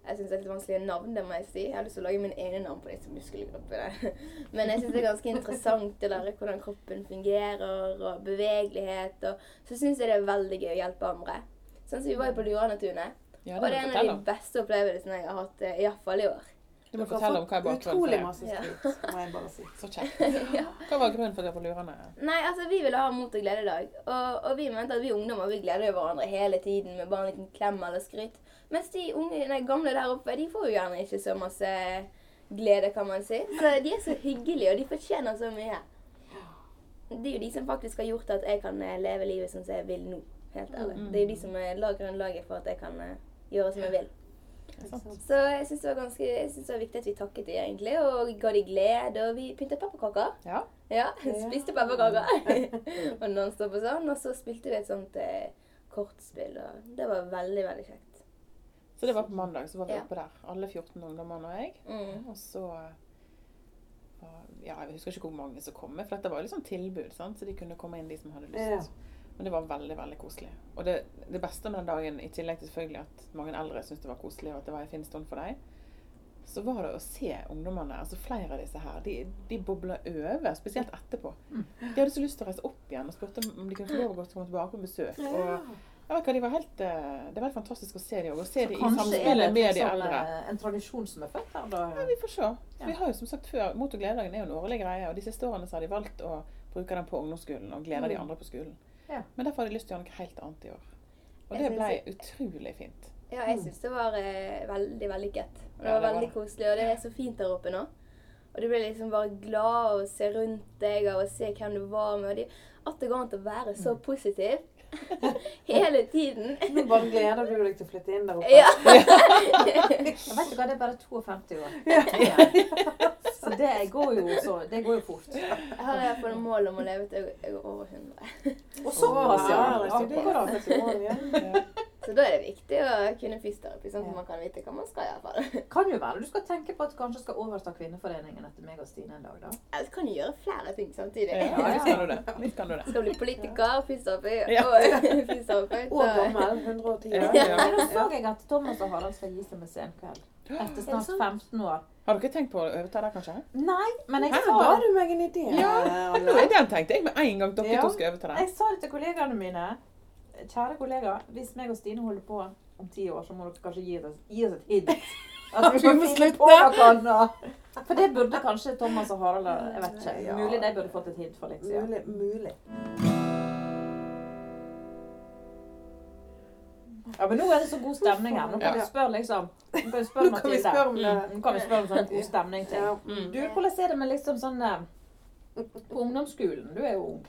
Jeg syns det er litt vanskelige navn, det må jeg si. Jeg har lyst til å lage min ene navn på disse muskelgruppene. <laughs> Men jeg syns det er ganske interessant å lære hvordan kroppen fungerer, og bevegelighet. Og så syns jeg det er veldig gøy å hjelpe andre. Sånn som vi var jo på Lurane-tunet. Ja, Og det er en av de beste opplevelsene jeg har hatt, iallfall i hvert fall i år. Du må fortelle om hva er bakgrunnen for det. masse skryt, må jeg bare si. Så <laughs> kjekt. <laughs> Hva var grunnen for det på Lurane? Nei, altså vi ville ha mot og glede-dag. Og, og vi mente at vi ungdommer vi gleder jo hverandre hele tiden med bare en liten klem eller skryt. Mens de unge, nei, gamle der oppe, de får jo gjerne ikke så masse glede, kan man si. Så de er så hyggelige, og de fortjener så mye. Det er jo de som faktisk har gjort at jeg kan eh, leve livet som jeg vil nå. Helt ærlig. Det er jo de som lager la grunnlaget for at jeg kan eh, gjøre som jeg vil. Så jeg syns det det var viktig at vi takket dem, egentlig, og ga dem glede. Og vi pyntet pepperkaker. Ja. Ja, <laughs> spiste pepperkaker. <laughs> og nonstop og sånn. Og så spilte vi et sånt eh, kortspill, og det var veldig, veldig kjekt. Så det var på mandag, så var vi Ja. oppe der. Alle 14 ungdommene og jeg. Mm. Og så var- Ja, jeg husker ikke hvor mange som kom med, for dette var jo liksom tilbud, sant? så de kunne komme inn, de som hadde lyst. Men det var veldig, veldig koselig. Og det, det beste med den dagen, i tillegg til selvfølgelig at mange eldre syntes det var koselig, og at det var en fin stund for dem, så var det å se ungdommene, altså flere av disse her, de, de bobla over, spesielt etterpå. De hadde så lyst til å reise opp igjen og spurte om de kunne få lov å komme tilbake på besøk. Og hva, de var helt, eh, det var helt fantastisk å se dem òg, dem i Kanskje er det med de liksom, eldre. eh, en tradisjon som er født her, da? Ja, vi får se. Vi har jo som sagt før, Mot og glededagen er jo en årlig greie, og de siste årene så har de valgt å bruke den på ungdomsskolen og glede de Mm. andre på skolen. Ja. Men derfor hadde jeg lyst til å gjøre noe helt annet i år. Og Jeg det ble jeg- utrolig fint. Ja, jeg syns det var eh, veldig vellykket. Det Ja, var det var veldig det. koselig, og det er så fint der oppe nå. Og du blir liksom bare glad av å se rundt deg og se hvem du var med. Og de, at det går an å være så positiv <laughs> hele tiden. Nå bare gleder du deg til å flytte inn der oppe. Ja. <laughs> <laughs> Jeg vet du hva, det er bare 52 år. Så det går jo, så, det går jo fort. Jeg har i hvert fall mål om å leve til jeg er over 100. Og såpass, ja. Ja, Så det går da akkurat. 40 år igjen. Så da er det viktig å kunne fysioterapi, sånn at man kan vite hva man skal. gjøre for det. Kan jo være du skal tenke på at du kanskje skal overta Kvinneforeningen etter meg og Stine en dag, da. Eller så kan du gjøre flere ting samtidig. Ja, ja, kan du det. <laughs> Kan du det. Skal bli politiker, fysioterapi Ja. og <laughs> fysioterapeut. Og gammel. 110 Ja, år. ja. Men nå så jeg at Thomas og Harald skal gi seg med senkveld. Etter snart 15 år. Har dere tenkt på å overta det, kanskje? Nei, men jeg Her sa, ga du meg en idé. Ja, Nå er Den tenkte jeg med en gang dere Ja. to skal overta det. jeg sa det til kollegaene mine. Kjære kollega, hvis meg og Stine holder på om ti år, så må dere kanskje gi oss, gi oss et hint. <laughs> At vi må slutte. For det burde kanskje Thomas og Harald Jeg vet ikke. Ja. Mulig de burde fått et hint for litt siden. Ja. Mulig. mulig. Ja, men nå er det så god stemning her. Nå kan Ja. vi spørre liksom Nå kan vi spørre Nå kan vi Mathilde. spørre om det. Mm, Nå kan vi spørre om sånn god stemning-ting. Ja. Mm. Du, hvordan er det med liksom sånn eh, På ungdomsskolen, du er jo ung.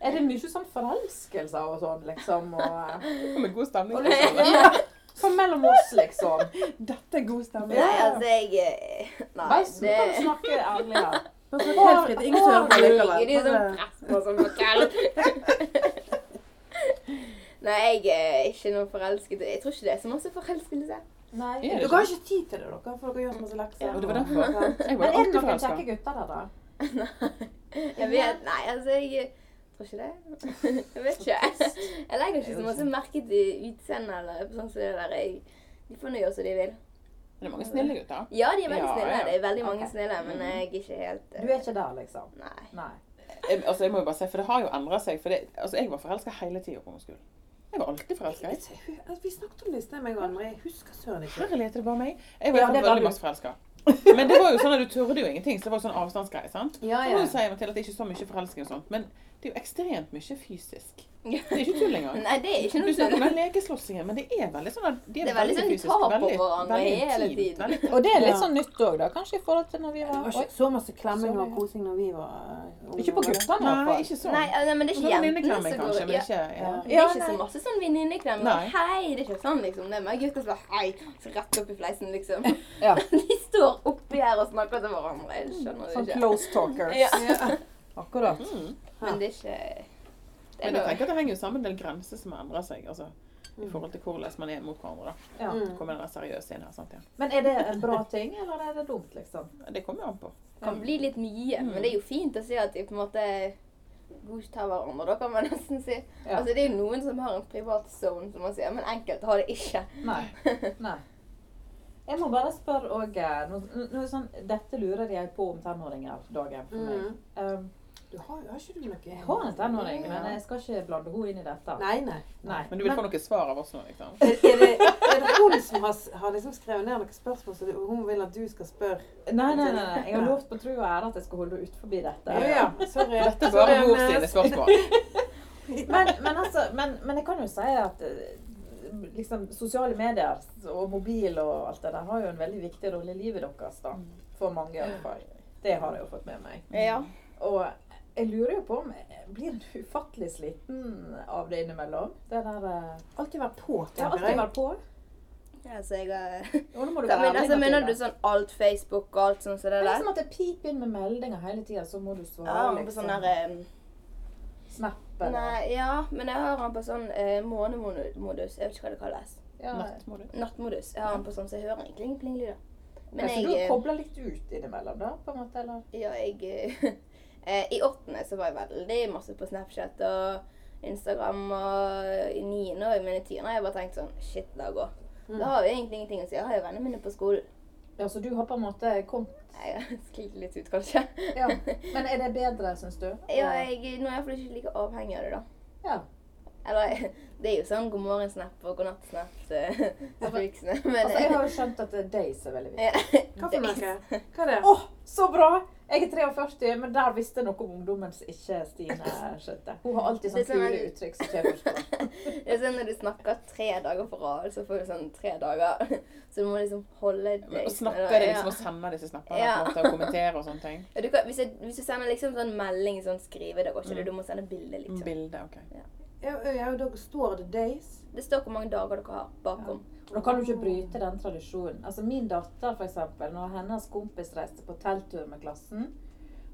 Er det mye sånn forelskelser og sånn, liksom? Og, eh, <laughs> Med god stemning. og liksom, <laughs> ja, sånn mellom oss, liksom. Dette er god stemning. Nei, altså, jeg eh, Nei, Bare det kan du snakke ærlig her. Helt fritt. Ingen som hører på likevel. Det er sånn press på som forkall. Nei, jeg er ikke noe forelsket. Jeg tror ikke det er så masse forelskelse. Nei. Er Dere har ikke tid til det, dere, for dere gjør så masse lekser. Ja, det var derfor. <laughs> Jeg var Men er det noen kjekke gutter der, da? <laughs> Nei. Jeg vet Nei, altså, jeg tror ikke det. <laughs> Jeg vet ikke. Jeg legger ikke så masse merke til utseendet eller sånn som det der. Jeg, de får nå gjøre som de vil. Det er mange snille gutter. Ja, de er veldig Ja, snille. ja. Det er veldig mange Ok. snille, men jeg er ikke helt Du er ikke der, liksom? Nei. Nei. Jeg, altså, jeg må jo bare si, for det har jo endra seg. For det, altså, jeg var forelska hele tida på ungdomsskolen. Jeg var alltid forelska. Altså, Vi snakket om det i sted, meg og André. Jeg husker søren ikke. Herlighet, er det var meg? Jeg var Ja, ja, det veldig masse forelska. Men det var jo sånn at du turde jo ingenting, så det var jo sånn avstandsgreie. sant? Ja, Så må du si til at det ikke er så mye forelsking og sånt, men det er jo ekstremt mye fysisk. Det er ikke tull engang. Nei, det er ikke Du noe snakker om tull. men det er veldig sånn at de Det er veldig sånn de fysisk, Veldig, på veldig- hverandre veldig hele tiden. Og det er litt sånn nytt òg, da. Kanskje i forhold til når vi Det var var ikke så masse klemming og kosing når vi var uh, unge, Ikke på guttene, Nei, ikke sånn. Nei, nei, men det er Sånn ikke jentene venninneklemming som kanskje, går men ikke ja. Ja. Det er ikke så masse sånn venninneklem. og Hei, det er ikke sånn, liksom. Det er mer gutter som bare hei, så rett opp i fleisen, liksom. Ja. <laughs> De står oppi her og snakker til hverandre. Jeg skjønner Sånn det ikke. close talkers. <laughs> Akkurat. Mm. Men det er ikke er Men jeg tenker at det henger jo sammen med en del grenser som endrer seg. altså I forhold til hvordan man er mot hverandre. da. Ja. Mm. Kommer den seriøse inn her. sant, ja. Men er det en bra ting, eller er det dumt, liksom? Det kommer jo an på. Det kan bli litt mye. Men det er jo fint å si at de på en måte godtar hverandre, da kan man nesten si. Ja. Altså, det er jo noen som har en privat zone, som man sier, men enkelte har det ikke. Nei. Nei. Jeg må bare spørre òg er sånn, Dette lurer jeg på om tenåringer dagen for meg. Mm. Um, Du har, har ikke du noe jeg har en tenåring, men jeg skal ikke blande henne inn i dette. Nei, nei. Nei. Men du vil få noe svar av oss nå, liksom? Er, er, det, er det hun som har, har liksom skrevet ned noen spørsmål, så hun vil at du skal spørre? Nei, nei, nei, nei. Jeg har lovt på tro og ære at jeg skal holde henne ut forbi dette. Ja, ja. Sorry. Dette er bare mor sine spørsmål. <laughs> Men, men, altså, men, men jeg kan jo si at eh, liksom, sosiale medier og mobil og alt det der har jo en veldig viktig rolle i livet deres. da. For mange i alle fall. Det har jeg jo fått med meg. Ja. Og jeg lurer jo på om blir ufattelig sliten av det innimellom. Det der eh, Alltid være på, Jeg tenker alltid jeg. på. Altså, jeg har Og må du Ja, være men, altså, Mener du sånn alt Facebook og alt sånn som Det det er som liksom at det piper inn med meldinger hele tida, så må du svare. Ja, på liksom. sånn der um, Snap eller Nei, ja, men jeg har han på sånn uh, månemodus. Jeg vet ikke hva det kalles. ja. Nattmodus. Nattmodus. Jeg har han på sånn, så jeg hører en pling-pling-lyder. Men Kanskje jeg du kobler litt ut innimellom, da? på en måte, eller? Ja, jeg <laughs> eh, I åttende så var jeg veldig masse på Snapchat og Instagram. Og i niende og i mine tiende har jeg bare tenkt sånn Shit, det går. Mm. Da har jo egentlig ingenting å si. Jeg har jo vennene mine på skolen. Ja, Så du har på en måte kommet Jeg har sklidd litt ut, kanskje. Ja. Men er det bedre, syns du? Ja, jeg, nå er jeg iallfall ikke like avhengig av det, da. Ja. Eller <laughs> det er jo sånn god morgen-snap og god natt-snap-freaksene. <laughs> streaksene, Altså, jeg har jo skjønt at Days er veldig viktig. ja, <laughs> Hva for noe? Hva er det? Åh, så bra! Jeg er 43, men der visste jeg noe om ungdommen som ikke Stine skjønte. Hun har alltid sånne sånn kule uttrykk som jeg forstår. Det er sånn når du snakker tre dager på rad, så får du sånn tre dager. Så du må liksom holde deg og snakker de liksom og sender disse snappene Ja. på en måte, og kommenterer og sånne ting? Ja, du kan, hvis, jeg, hvis du sender liksom sånn melding, sånn skrive, da går ikke det. Mm. Du må sende bilde, liksom. Bilde, OK. Ja, ja, da står det days. Det står hvor mange dager dere har bakom. Og Da kan du ikke bryte den tradisjonen. Altså Min datter, eksempel, når hennes kompis reiste på telttur med klassen,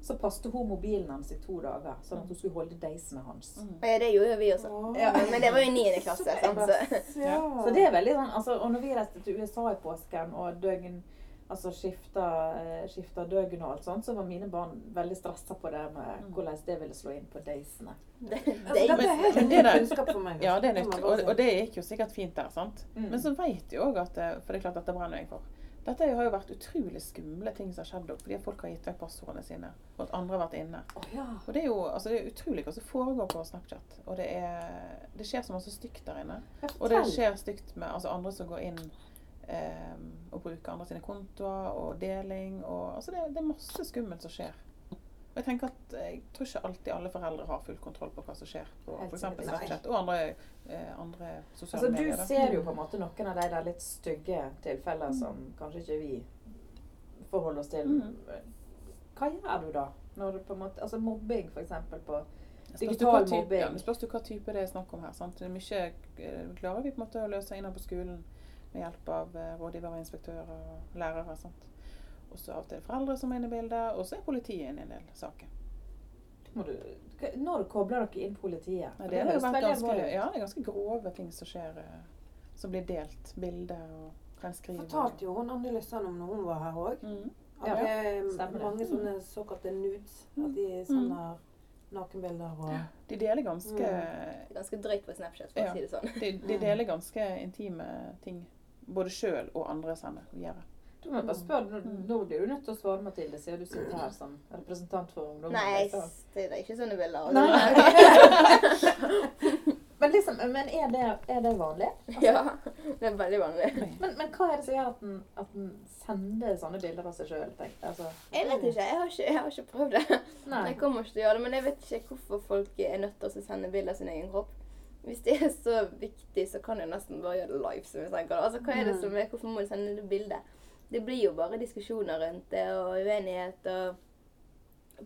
så passet hun mobilen hans i to dager, sånn at hun skulle holde daysene hans. Mm. Ja, det gjorde jo vi også. Ja. Men det var jo i niende klasse. <laughs> sant? Så. Ja. Så det er veldig sånn, altså, Og når vi reiste til USA i påsken og døgn Altså skifta, eh, skifta døgn og alt sånt, så var mine barn veldig stressa på det med hvordan det ville slå inn på daysene. Det, Altså, det, er helt ny kunnskap for meg. Ja, det er nytt. Og, og det gikk jo sikkert fint der, sant. Mm. Men så vet jeg òg at For det er klart dette brenner jeg for. Dette har jo vært utrolig skumle ting som har skjedd fordi at folk har gitt vekk passordene sine. Og at andre har vært inne. Oh, ja. Og det er jo altså det er utrolig hva som foregår på Snapchat. Og det, er, det skjer så masse stygt der inne. Og det skjer stygt med altså andre som går inn eh, å bruke andre sine kontoer og deling. Og, altså det, det er masse skummelt som skjer. Og jeg tenker at jeg tror ikke alltid alle foreldre har full kontroll på hva som skjer på f.eks. Snapchat og andre, eh, andre sosiale Altså, medier. du ser jo på en måte noen av de der litt stygge tilfellene som kanskje ikke vi forholder oss til. Mm. Hva gjør du da? Når du på en måte, altså Mobbing, eksempel, på digital mobbing. Ja, det spørs hva type det er snakk om her. Sant? Det er mye eh, klarer vi på en måte å løse innad på skolen med hjelp av eh, rådgivere, inspektører og lærere. Sant? Også av og til foreldre som er inne i bildet, og så er politiet inne i en del saker. Du, når kobler dere inn politiet? Nei, For det, er ganske, ja, det er ganske grove ting som skjer, eh, som blir delt. Bilder og fremskriv. Fortalte jo hun Anne Lysand om når hun var her òg. Mm. At Ja, det er det. mange sånne såkalte nudes. At de Mm. sender nakenbilder og De deler ganske, det er ganske drøyt på Snapchat, for Ja. å si det sånn. de, de deler ganske intime ting. Både sjøl og andre sender videre. Du må bare spørre, nå, Mm. nå blir du nødt til å svare, Mathilde, siden du sitter her som representant for ungdommen. Nei, det er ikke sånne bilder. Nei, <laughs> Men, liksom, men er, det, er det vanlig? <laughs> Ja, det er veldig vanlig. Men, men hva er det som gjør at en, at en sender sånne bilder av seg sjøl? Altså, Jeg vet ikke. Jeg har ikke, jeg har ikke prøvd det. nei. Jeg kommer ikke til å gjøre det, men jeg vet ikke hvorfor folk er nødt til å sende bilder av sin egen kropp. Hvis det er så viktig, så kan jeg nesten bare gjøre det live. som jeg tenker. Altså, hva er det som er, Hvorfor må du sende det bildet? Det blir jo bare diskusjoner rundt det, og uenighet, og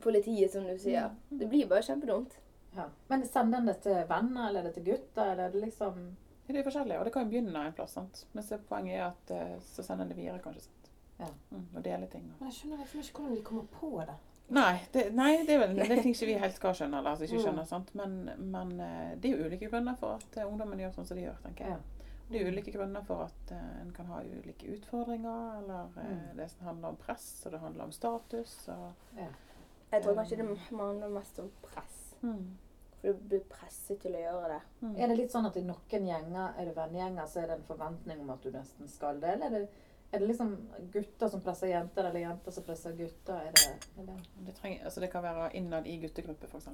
politiet, som du sier. Det blir bare kjempedumt. Ja. Men sender den det til venner, eller er det til gutter, eller er det liksom Det er forskjellig, og det kan jo begynne en plass. sant? Men poenget er at eh, så sender en det videre, kanskje. sant? Ja. Mm, og deler ting. og- Men jeg skjønner liksom ikke hvordan de kommer på det. Nei, det, nei, det er vel det er <laughs> ting ikke vi helt skal skjønne. eller altså ikke Mm. skjønner, sant? Men, men eh, det er jo ulike grunner for at eh, ungdommen gjør sånn som de gjør. tenker jeg. Det er ulike grunner for at eh, en kan ha ulike utfordringer, eller Mm. det handler om press, og det handler om status. Og, Jeg tror kanskje det handler mest om press. mm. For du blir presset til å gjøre det. Mm. Er det litt sånn at i noen gjenger, er det vennegjenger, så er det en forventning om at du nesten skal det? Eller er det, er det liksom gutter som presser jenter, eller jenter som presser gutter? Er det, er det? Det, trenger, altså det kan være innad i guttegruppe, f.eks.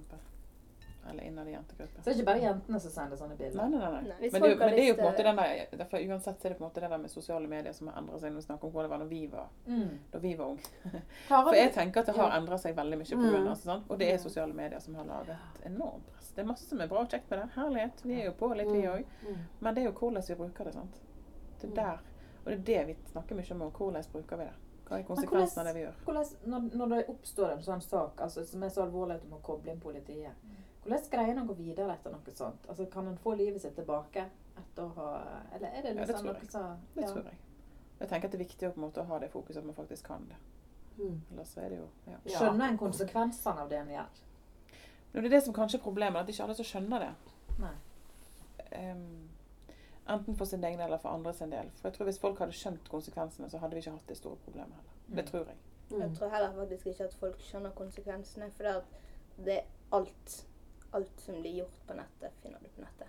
Eller innad i jentegruppe. Så det er ikke bare jentene som sender sånne bilder? Nei, nei, nei. nei. Men, det, men det er jo på en måte den der, derfor, uansett er det på en måte det der med sosiale medier som har endret seg når vi snakker om hvordan det var når vi var, Mm. da vi var unge. <laughs> For jeg tenker at det har endret seg veldig mye på Mm. grunn av sånn, og det er sosiale medier som har laget enormt press. Det er masse som er bra og kjekt med det. Herlighet. Vi er jo på litt, vi òg. Mm. Men det er jo hvordan vi bruker det. sant? Det er der. Og det er det vi snakker mye om. Hvordan bruker vi det? Hva er konsekvensen av det vi gjør? Hvordan, når, når det oppstår en sånn sak altså, som er så alvorlig at du må koble inn politiet, hvordan greier en å gå videre etter noe sånt? Altså, kan en få livet sitt tilbake etter å ha Eller er det Ja, det liksom noe som Det ja. tror jeg. Jeg tenker at det er viktig å måte ha det fokuset at man faktisk kan det. Mm. Ellers er det jo ja. Skjønner en konsekvensene av det en gjør? Det er det som kanskje er problemet, at ikke alle som skjønner det. Nei. Em, enten for sin egen eller for andres sin del. For jeg tror Hvis folk hadde skjønt konsekvensene, så hadde vi ikke hatt det store problemet heller. Det Mm. tror jeg. Jeg Mm. tror heller faktisk ikke at folk skjønner konsekvensene. For det, at det er alt, alt som blir gjort på nettet, finner du på nettet.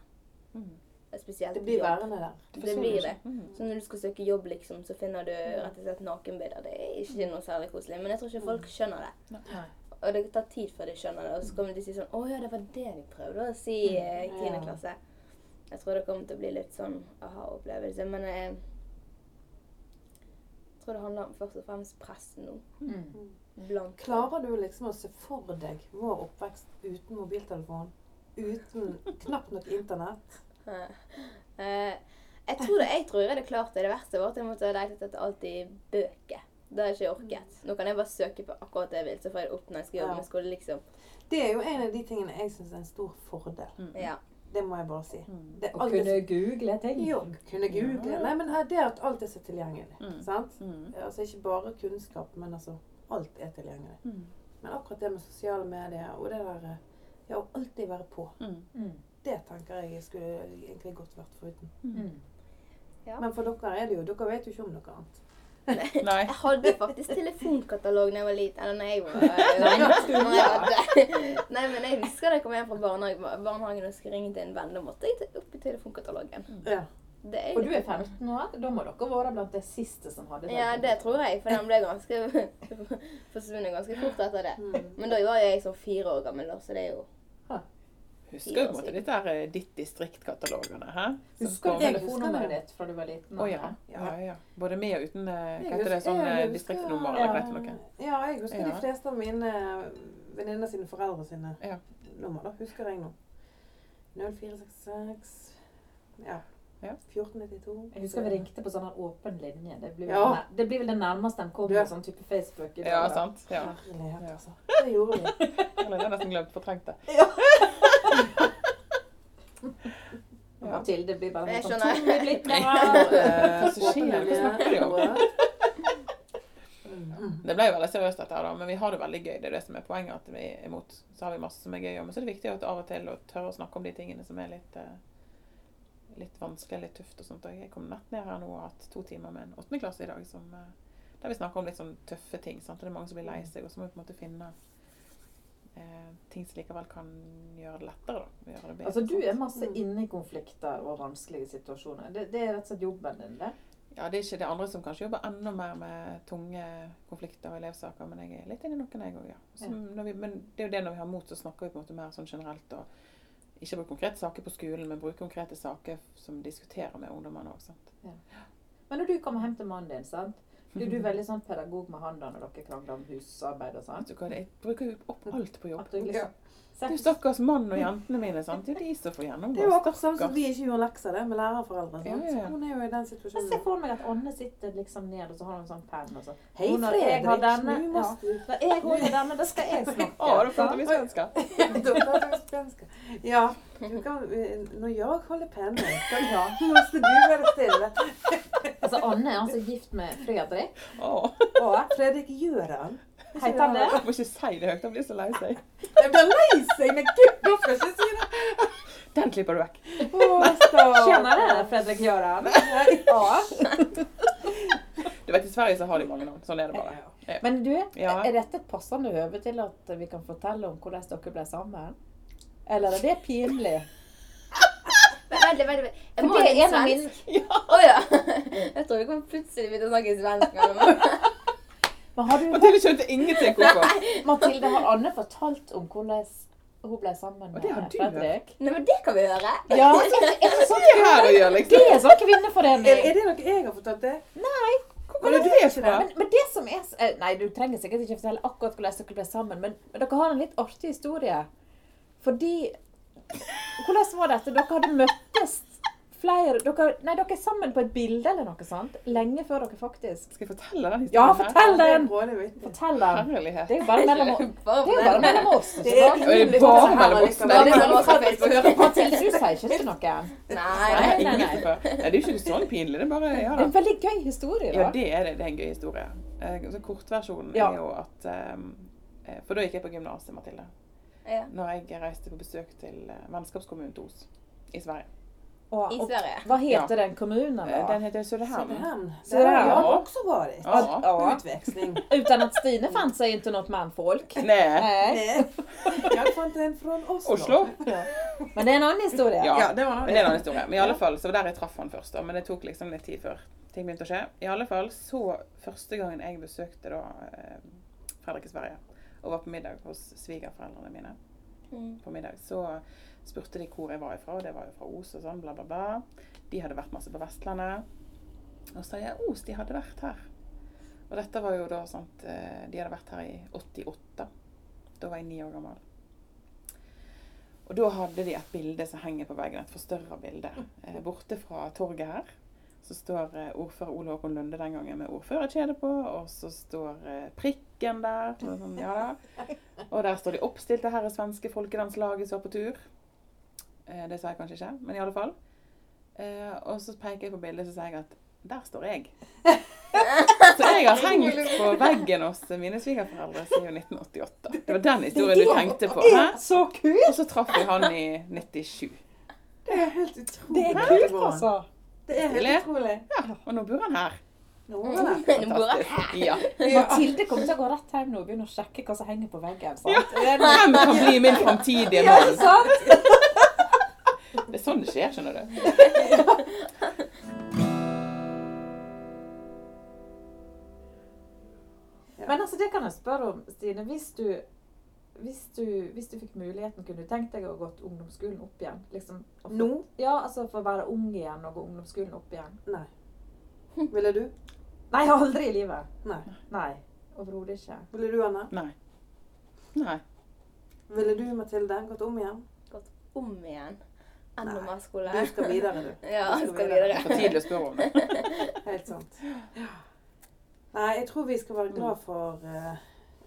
Mm. Spesielt Det blir jobb. værende der. Det det blir det. Mm. Så når du skal søke jobb, liksom, så finner du rett og slett nakenbilder. Det er ikke noe særlig koselig. Men jeg tror ikke folk skjønner det. Nei. Og det tar tid før de skjønner det. Og så kommer de til å si sånn Å ja, det var det de prøvde å si i tiende klasse. Jeg tror det kommer til å bli litt sånn aha-opplevelse. Men jeg, jeg tror det handler om først og fremst press nå. Mm. Klarer du liksom å se for deg vår oppvekst uten mobiltelefon? Uten knapt nok internett? <laughs> Eh, jeg tror det, jeg tror jeg hadde klart det. Det verste var at jeg måtte ha lett etter alt i bøker. Det har jeg ikke orket. Nå kan jeg bare søke på akkurat det jeg vil, så får jeg det opp når jeg skal jobbe Ja. med skole, liksom. Det er jo en av de tingene jeg syns er en stor fordel. Mm. Ja. Det må jeg bare si. Mm. Det er Å kunne google ting. Jo, kunne google. Nei, men det at alt er så tilgjengelig. Mm. Sant? Mm. Altså ikke bare kunnskap, men altså alt er tilgjengelig. Mm. Men akkurat det med sosiale medier og det der eh, Ja, å alltid være på. Mm. Mm. Det tenker jeg skulle egentlig godt vært foruten. Mm. Ja. Men for dere er det jo Dere vet jo ikke om noe annet. Nei. Jeg hadde faktisk telefonkatalog da jeg var liten. Eller når jeg var når jeg hadde. <laughs> Nei, men jeg husker da jeg kom hjem fra barnehagen, barnehagen og skulle ringe til en venn. Da måtte jeg opp i telefonkatalogen. Ja. Det er Og du er 15 år. Da må dere være blant de siste som hadde Ja, det tror jeg. For den ble ganske <laughs> forsvunnet ganske fort etter det. Mm. Men da var jeg sånn fire år gammel, så det er jo Husker du på en måte dette her eh, Ditt distrikt-katalogene? hæ? Husker du telefonnummeret ditt fra du var liten? Å ja. ja. ja. Både med og uten eh, Jeg Hva heter det? Sånn jeg eh, husker- eller hva noe? Ja, jeg husker Ja. de fleste av mine venninner sine foreldre sine Ja. nummer. da, Husker jeg nå. 0466 Ja. Ja. 1492. Jeg husker vi ringte på sånn åpen linje. Det blir, vel, Ja. nær- det blir vel det nærmeste en kommer sånn type Facebook. Ja, sant. Ja. Herlighet, Ja. altså. Det gjorde vi. <laughs> Eller det har nesten glemt. Fortrengt det. Mathilde blir bare Jeg sånn skjønner. <laughs> de om? Mm. Det ble jo veldig seriøst, dette her, da, men vi har det veldig gøy. Det er det som er poenget. at vi er imot. Så har vi masse som er gøy. Men så er det viktig at av og til å tørre å snakke om de tingene som er litt eh, litt vanskelig, litt tøft og sånt. Og jeg kom nett ned her nå og har hatt to timer med en åttendeklasse i dag som, eh, der vi snakker om litt sånn tøffe ting. Sant? Og det er mange som blir lei seg, og så må vi på en måte finne eh, ting som likevel kan gjøre det lettere. da. Gjøre det bedre, Altså, du er masse inne i konflikter og vanskelige situasjoner. Det, det er rett og slett jobben din, det. Ja, det er ikke det andre som kanskje jobber enda mer med tunge konflikter og elevsaker, men jeg er litt inni noen, jeg òg, ja. Når vi, men det er jo det når vi har mot, så snakker vi på en måte mer sånn generelt. og Ikke bruker konkrete saker på skolen, men bruke konkrete saker som diskuterer med ungdommene òg. Men når du kommer hjem til mannen din, sant? Blir du veldig sånn pedagog med handa når dere krangler om husarbeid og sånn? Jeg bruker jo opp alt på jobb. At du liksom Det er jo stakkars mann og jentene mine, sant. Det er de som får gjennomgå. Det er jo akkurat sånn som vi ikke gjorde lekser det, med lærerforeldre. Sant? Ja, ja, ja. Hun er jo i den Jeg situasjonen. ser for meg at Anne sitter liksom ned, og så har hun en sånn penn, og så Hei, Nå jeg har Fredrik, denne, ja. Når jeg har denne, da skal jeg snakke. Å, da prater vi svenska. <laughs> Ja, du kan, når jeg holder håller skal jeg måste du være stille. Altså, Anne er altså gift med Fredrik. Å, Fredrik Göran. Heter han det? jeg må ikke si det høyt, han blir så lei seg. Jeg blir lei seg, men gud, hvorfor inte säga det. Den klipper du vekk. Kjenner stackars. Fredrik Göran. Ja. Du vet, I Sverige så har de mange navn. Sånn er det bare. Men du, Ja. er dette et passende høve til at vi kan fortelle om hvordan dere ble sammen? Eller er det pinlig? Veldig, veldig, veldig. Jeg må det ha er en av mine. Å ja. Jeg tror vi kommer plutselig begynne å snakke svensk. med meg. Men har du Mathilde skjønte ingenting hvorfor. Mathilde, har Anne fortalt om hvordan hun ble sammen det med Fredrik? Nei, men det kan vi gjøre. Ja, er ikke sånn, er her å gjøre, det liksom? er sånn kvinneforening. Er, det noe jeg har fortalt det? Nei. Men, det det? Men, men det som er eh, Nei, du trenger sikkert ikke fortelle akkurat hvordan dere ble sammen, men, men dere har en litt artig historie. Fordi Hvordan var dette? Dere hadde møttes flere dere, Nei, dere er sammen på et bilde eller noe sånt lenge før dere faktisk Skal jeg fortelle den Ja, historien Ja, fortell Det är den! Fortell den. Herlighet. Det er jo bare mellom, Bare det er jo bare mellom oss. Det er bare mellom oss. det är lyssnare mellom oss. liksom. Du sier ikke til noen. Nei. Nei, nei, det er jo ikke sånn pinlig. Det er bare ja er da. en veldig gøy historie, Ja, det er det. Det er en gøy historie. Eh, Så kortversjonen Ja. er jo at ehm, eh, For da gikk jeg på gymnaset, Mathilde. Ja. Når jeg reiste på besøk til eh, vennskapskommunen Tos i Sverige. I Sverige. hva heter den kommunen, da? Den heter Söderhamn. Söderhamn. Söderhamn. Där det har här- jag Ja. också varit. Ja. Ja. Utväxling. <laughs> Utan at Stine fanns seg ikke noe mannfolk. Nej. Nej. Jag får inte en från Oslo. Oslo. Men det er en annen historie. Ja. Ja, det var Men det er en annen historie. Men i alle fall, så var der jeg traff han først. Men det tok liksom litt tid før ting begynte å skje. I alle fall, så første gangen jeg besøkte da eh, Fredrik i Sverige, og var på middag hos svigerforeldrene mine, Mm. på middag, så spurte de hvor jeg var ifra, og det var jo fra Os og sånn, bla, bla, bla. De hadde vært masse på Vestlandet. Og så sa jeg Os, de hadde vært her. Og dette var jo da sånn at De hadde vært her i 88. Da var jeg ni år gammel. Og da hadde de et bilde som henger på veggen, et forstørra bilde. Eh, borte fra torget her så står eh, ordfører Ole Håkon Lunde den gangen med ordførerkjede på, og så står eh, prikken der. Og, sånn, ja da. og der står de oppstilte her i svenske folkedanslaget som er på tur. Eh, det sa jeg kanskje ikke, men i alle fall. Eh, og så peker jeg på bildet så sier jeg at der står jeg. <laughs> Så jeg har hengt på veggen hos mine svigerforeldre siden 1988. Det var den historien du tenkte på. Hæ? Så kult! Og så traff jeg han i 97. Det er helt utrolig. Det er kult, altså. Det er helt utrolig. Ja, og nå bor han her. Nå bor jeg her. <laughs> Ja. Mathilde kommer til å gå rett hjem nå og begynne å sjekke hva som henger på veggen. Sant? Hvem kan bli min framtidige Ja, mann? sant? <laughs> Det er sånn det skjer, skjønner du. Men altså, det kan jeg spørre om, Stine. Hvis du, hvis du, hvis du fikk muligheten, kunne du tenkt deg å gått ungdomsskolen opp igjen? Liksom, Nå? Ja, altså for å være ung igjen og gå ungdomsskolen opp igjen. Nei. Ville du? Nei, aldri i livet. Nei. Nei, overhodet ikke. Ville du, Anna? Nei. Nei. Ville du, Mathilde, gått om igjen? Gått Om igjen. Enda mer skole. Du skal videre, du. <laughs> Ja, Du jeg skal videre. For tidlig å spørre om det. <laughs> Helt sant. Nei, jeg tror vi skal være glad for uh,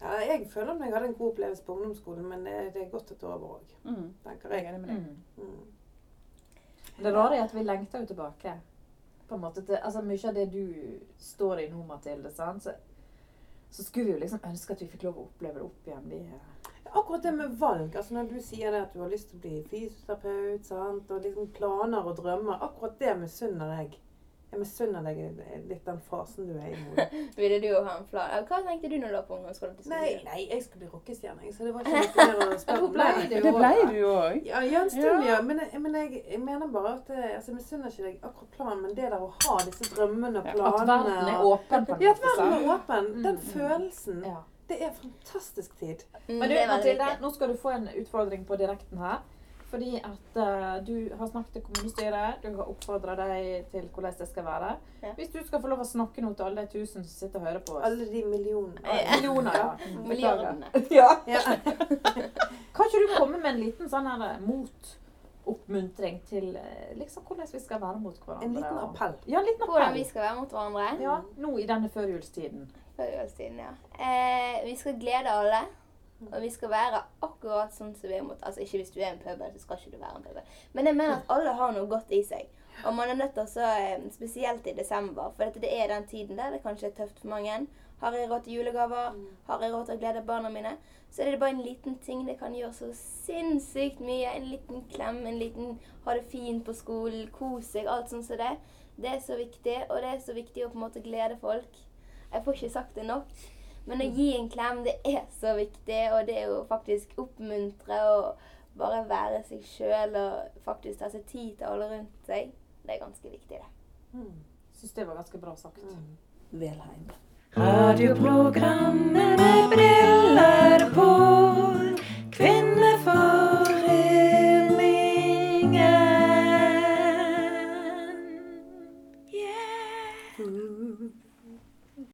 ja, Jeg føler meg jeg hadde en god opplevelse på ungdomsskolen, men det, det er godt et år òg, Mm. tenker Jeg jeg. enig med deg. Mm. Mm. Det rare er at vi lengter jo tilbake. På en måte til, altså Mye av det du står i nå, Mathilde, sant? Så, så skulle vi jo liksom ønske at vi fikk lov å oppleve det opp igjen. Vi, eh, Akkurat det med valg, altså når du sier det at du har lyst til å bli fysioterapeut, sant? og liksom planer og drømmer, akkurat det misunner jeg. Jeg misunner deg litt den fasen du er i nå. <laughs> Ville du ha en plan? Hva tenkte du når du var på ungdomsskolen? Nei, nei, jeg skulle bli rockestjerne, så det var ikke noe mer å <laughs> spørre om. det? Ble du òg. Ja, ja, en stund, Ja. ja. Men, men jeg, jeg mener bare at det, altså, Jeg misunner ikke deg akkurat planen, men det der å ha disse drømmene og Ja, at verden er åpen, på en Ja, at verden er åpen. Den Mm. følelsen. Ja. Det er fantastisk tid. Mm, Men du, Mathilde, nå skal du få en utfordring på direkten her. fordi at uh, du har snakket til kommunestyret. Du har oppfordra dem til hvordan det skal være. Ja. Hvis du skal få lov å snakke noe til alle de tusen som sitter og hører på oss. Alle de millionene. Ah, Millioner, ja. Milliardene. <laughs> <laughs> ja. Ja. Kan ikke du komme med en liten sånn her eh, motoppmuntring til eh, liksom hvordan vi skal være mot hverandre? En liten appell. Ja, en liten appell. Hvordan vi skal være mot hverandre. Ja, nå i denne førjulstiden. Før julestiden, ja. Eh, vi skal glede alle. Og vi skal være akkurat sånn som vi er mot Altså ikke hvis du er en pøbel, så skal ikke du være en pøbel. Men jeg mener at alle har noe godt i seg. Og man er nødt til å eh, Spesielt i desember, for dette, det er den tiden der det kanskje er tøft for mange. Har jeg råd til julegaver? Har jeg råd til å glede barna mine? Så er det bare en liten ting det kan gjøre så sinnssykt mye. En liten klem, en liten ha det fint på skolen, kos seg, alt sånn som det. Det er så viktig, og det er så viktig å på en måte glede folk. Jeg får ikke sagt det nok. Men å gi en klem, det er så viktig, og det er jo faktisk oppmuntre og bare være seg sjøl og faktisk ta seg tid til alle rundt seg. Det er ganske viktig, det. Mm. Syns det var ganske bra sagt. Velheim. Radioprogrammet med briller på. Kvinner